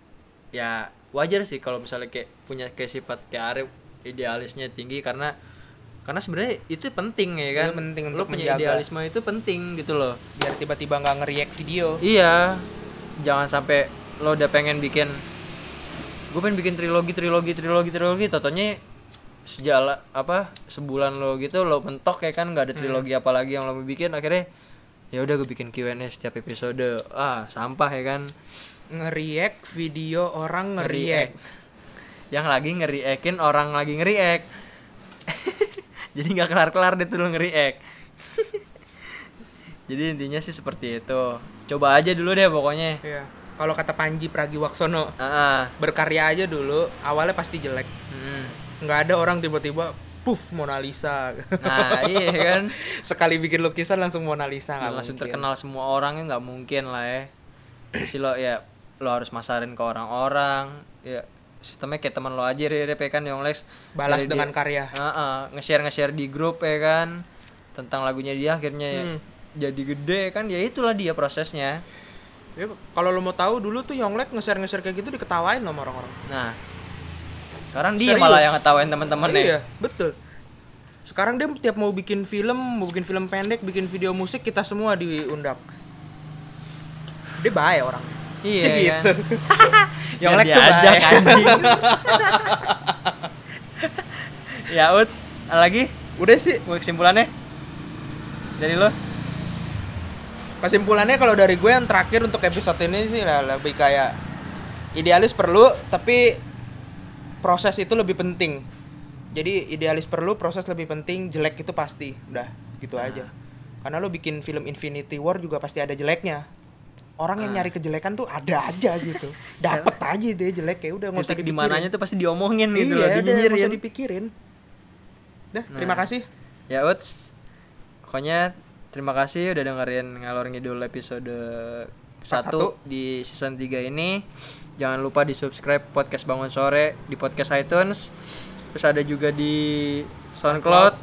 ya wajar sih kalau misalnya kayak punya kayak sifat kayak Arif idealisnya tinggi karena karena sebenarnya itu penting ya kan? Itu penting lo untuk punya menjaga. idealisme itu penting gitu loh. Biar tiba-tiba nggak nge-react video. Iya, jangan sampai lo udah pengen bikin, gue pengen bikin trilogi, trilogi, trilogi, trilogi, totonya sejala apa sebulan lo gitu lo mentok ya kan? Nggak ada trilogi apa lagi yang lo mau bikin. Akhirnya ya udah gue bikin Q&A setiap episode. Ah sampah ya kan? Nge-react video orang nge-react. yang lagi nge-reactin orang lagi nge-react jadi nggak kelar kelar deh tuh lo nge-react jadi intinya sih seperti itu coba aja dulu deh pokoknya Iya. Kalau kata Panji Pragiwaksono, ah ah. berkarya aja dulu, awalnya pasti jelek. Hmm. Nggak ada orang tiba-tiba puff Mona Lisa. Nah, iya kan. Sekali bikin lukisan langsung Mona Lisa nggak langsung mungkin. terkenal semua orangnya nggak mungkin lah ya. Pasti lo ya lo harus masarin ke orang-orang. Ya sistemnya kayak teman lo aja Rip ya kan yang Lex Balas dengan dia- karya. Heeh, nge-share nge-share di grup ya kan tentang lagunya dia akhirnya ya Hmm. jadi gede kan ya itulah dia prosesnya. Ya, kalau lo mau tahu dulu tuh Yonglek nge-share nge-share kayak gitu diketawain sama orang-orang. Nah, sekarang dia Serius? malah yang ngetawain teman-temannya. Iya, betul. Sekarang dia tiap mau bikin film, mau bikin film pendek, bikin video musik kita semua diundang. Dia baik orang. Iya gitu. kan. Yonglek tuh baik. anjing. ya, Uts, ada lagi Udah sih. mau kesimpulannya dari lo? Kesimpulannya kalau dari gue yang terakhir untuk episode ini sih lah lebih kayak idealis perlu, tapi proses itu lebih penting. Jadi idealis perlu, proses lebih penting, jelek itu pasti. Udah, gitu aja. Karena lo bikin film Infinity War juga pasti ada jeleknya. Orang yang nyari kejelekan tuh ada aja gitu. Dapet aja deh jelek ya udah nggak usah di mananya tuh pasti diomongin gitu iya, loh, nggak dinyinyirin. usah dipikirin. Dah, terima Nah. kasih. Ya Uts, pokoknya terima kasih udah dengerin ngalor ngidul episode 1 di season 3 ini. Jangan lupa di subscribe podcast Bangun Sore di podcast iTunes. Terus ada juga di SoundCloud.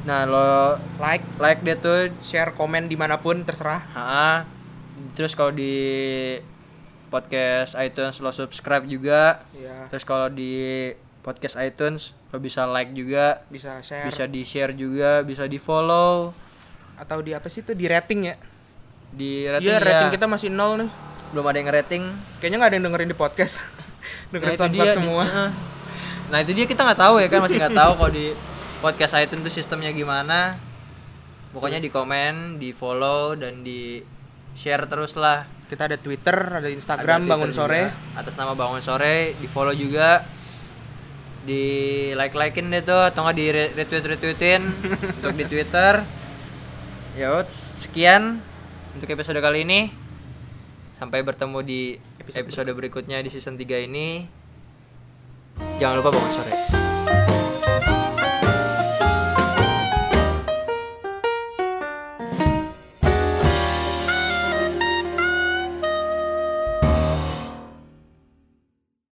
Nah lo Like, like deh tuh. share, komen di mana pun terserah. Ha, terus kalau di podcast iTunes lo subscribe juga. Ya, Terus kalau di podcast iTunes lo bisa like juga, bisa share bisa di share juga, bisa di follow, atau di apa sih itu di rating ya? di rating, Iya, ya. rating kita masih nol nih. belum ada yang rating. Kayaknya nggak ada yang dengerin di podcast. dengerin SoundCloud semua. di- nah itu dia kita nggak tahu ya kan masih nggak tahu kalau di podcast iTunes tuh sistemnya gimana. Pokoknya di komen, di follow dan di share terus lah. Kita ada Twitter, ada Instagram Ada bangun Twitter sore. juga, atas nama bangun sore di follow juga. Di like likein deh tuh atau nggak di re- retweet retweetin untuk di twitter. Ya sekian untuk episode kali ini. Sampai bertemu di Episode episode berikutnya di season 3 ini. Jangan lupa bangun sore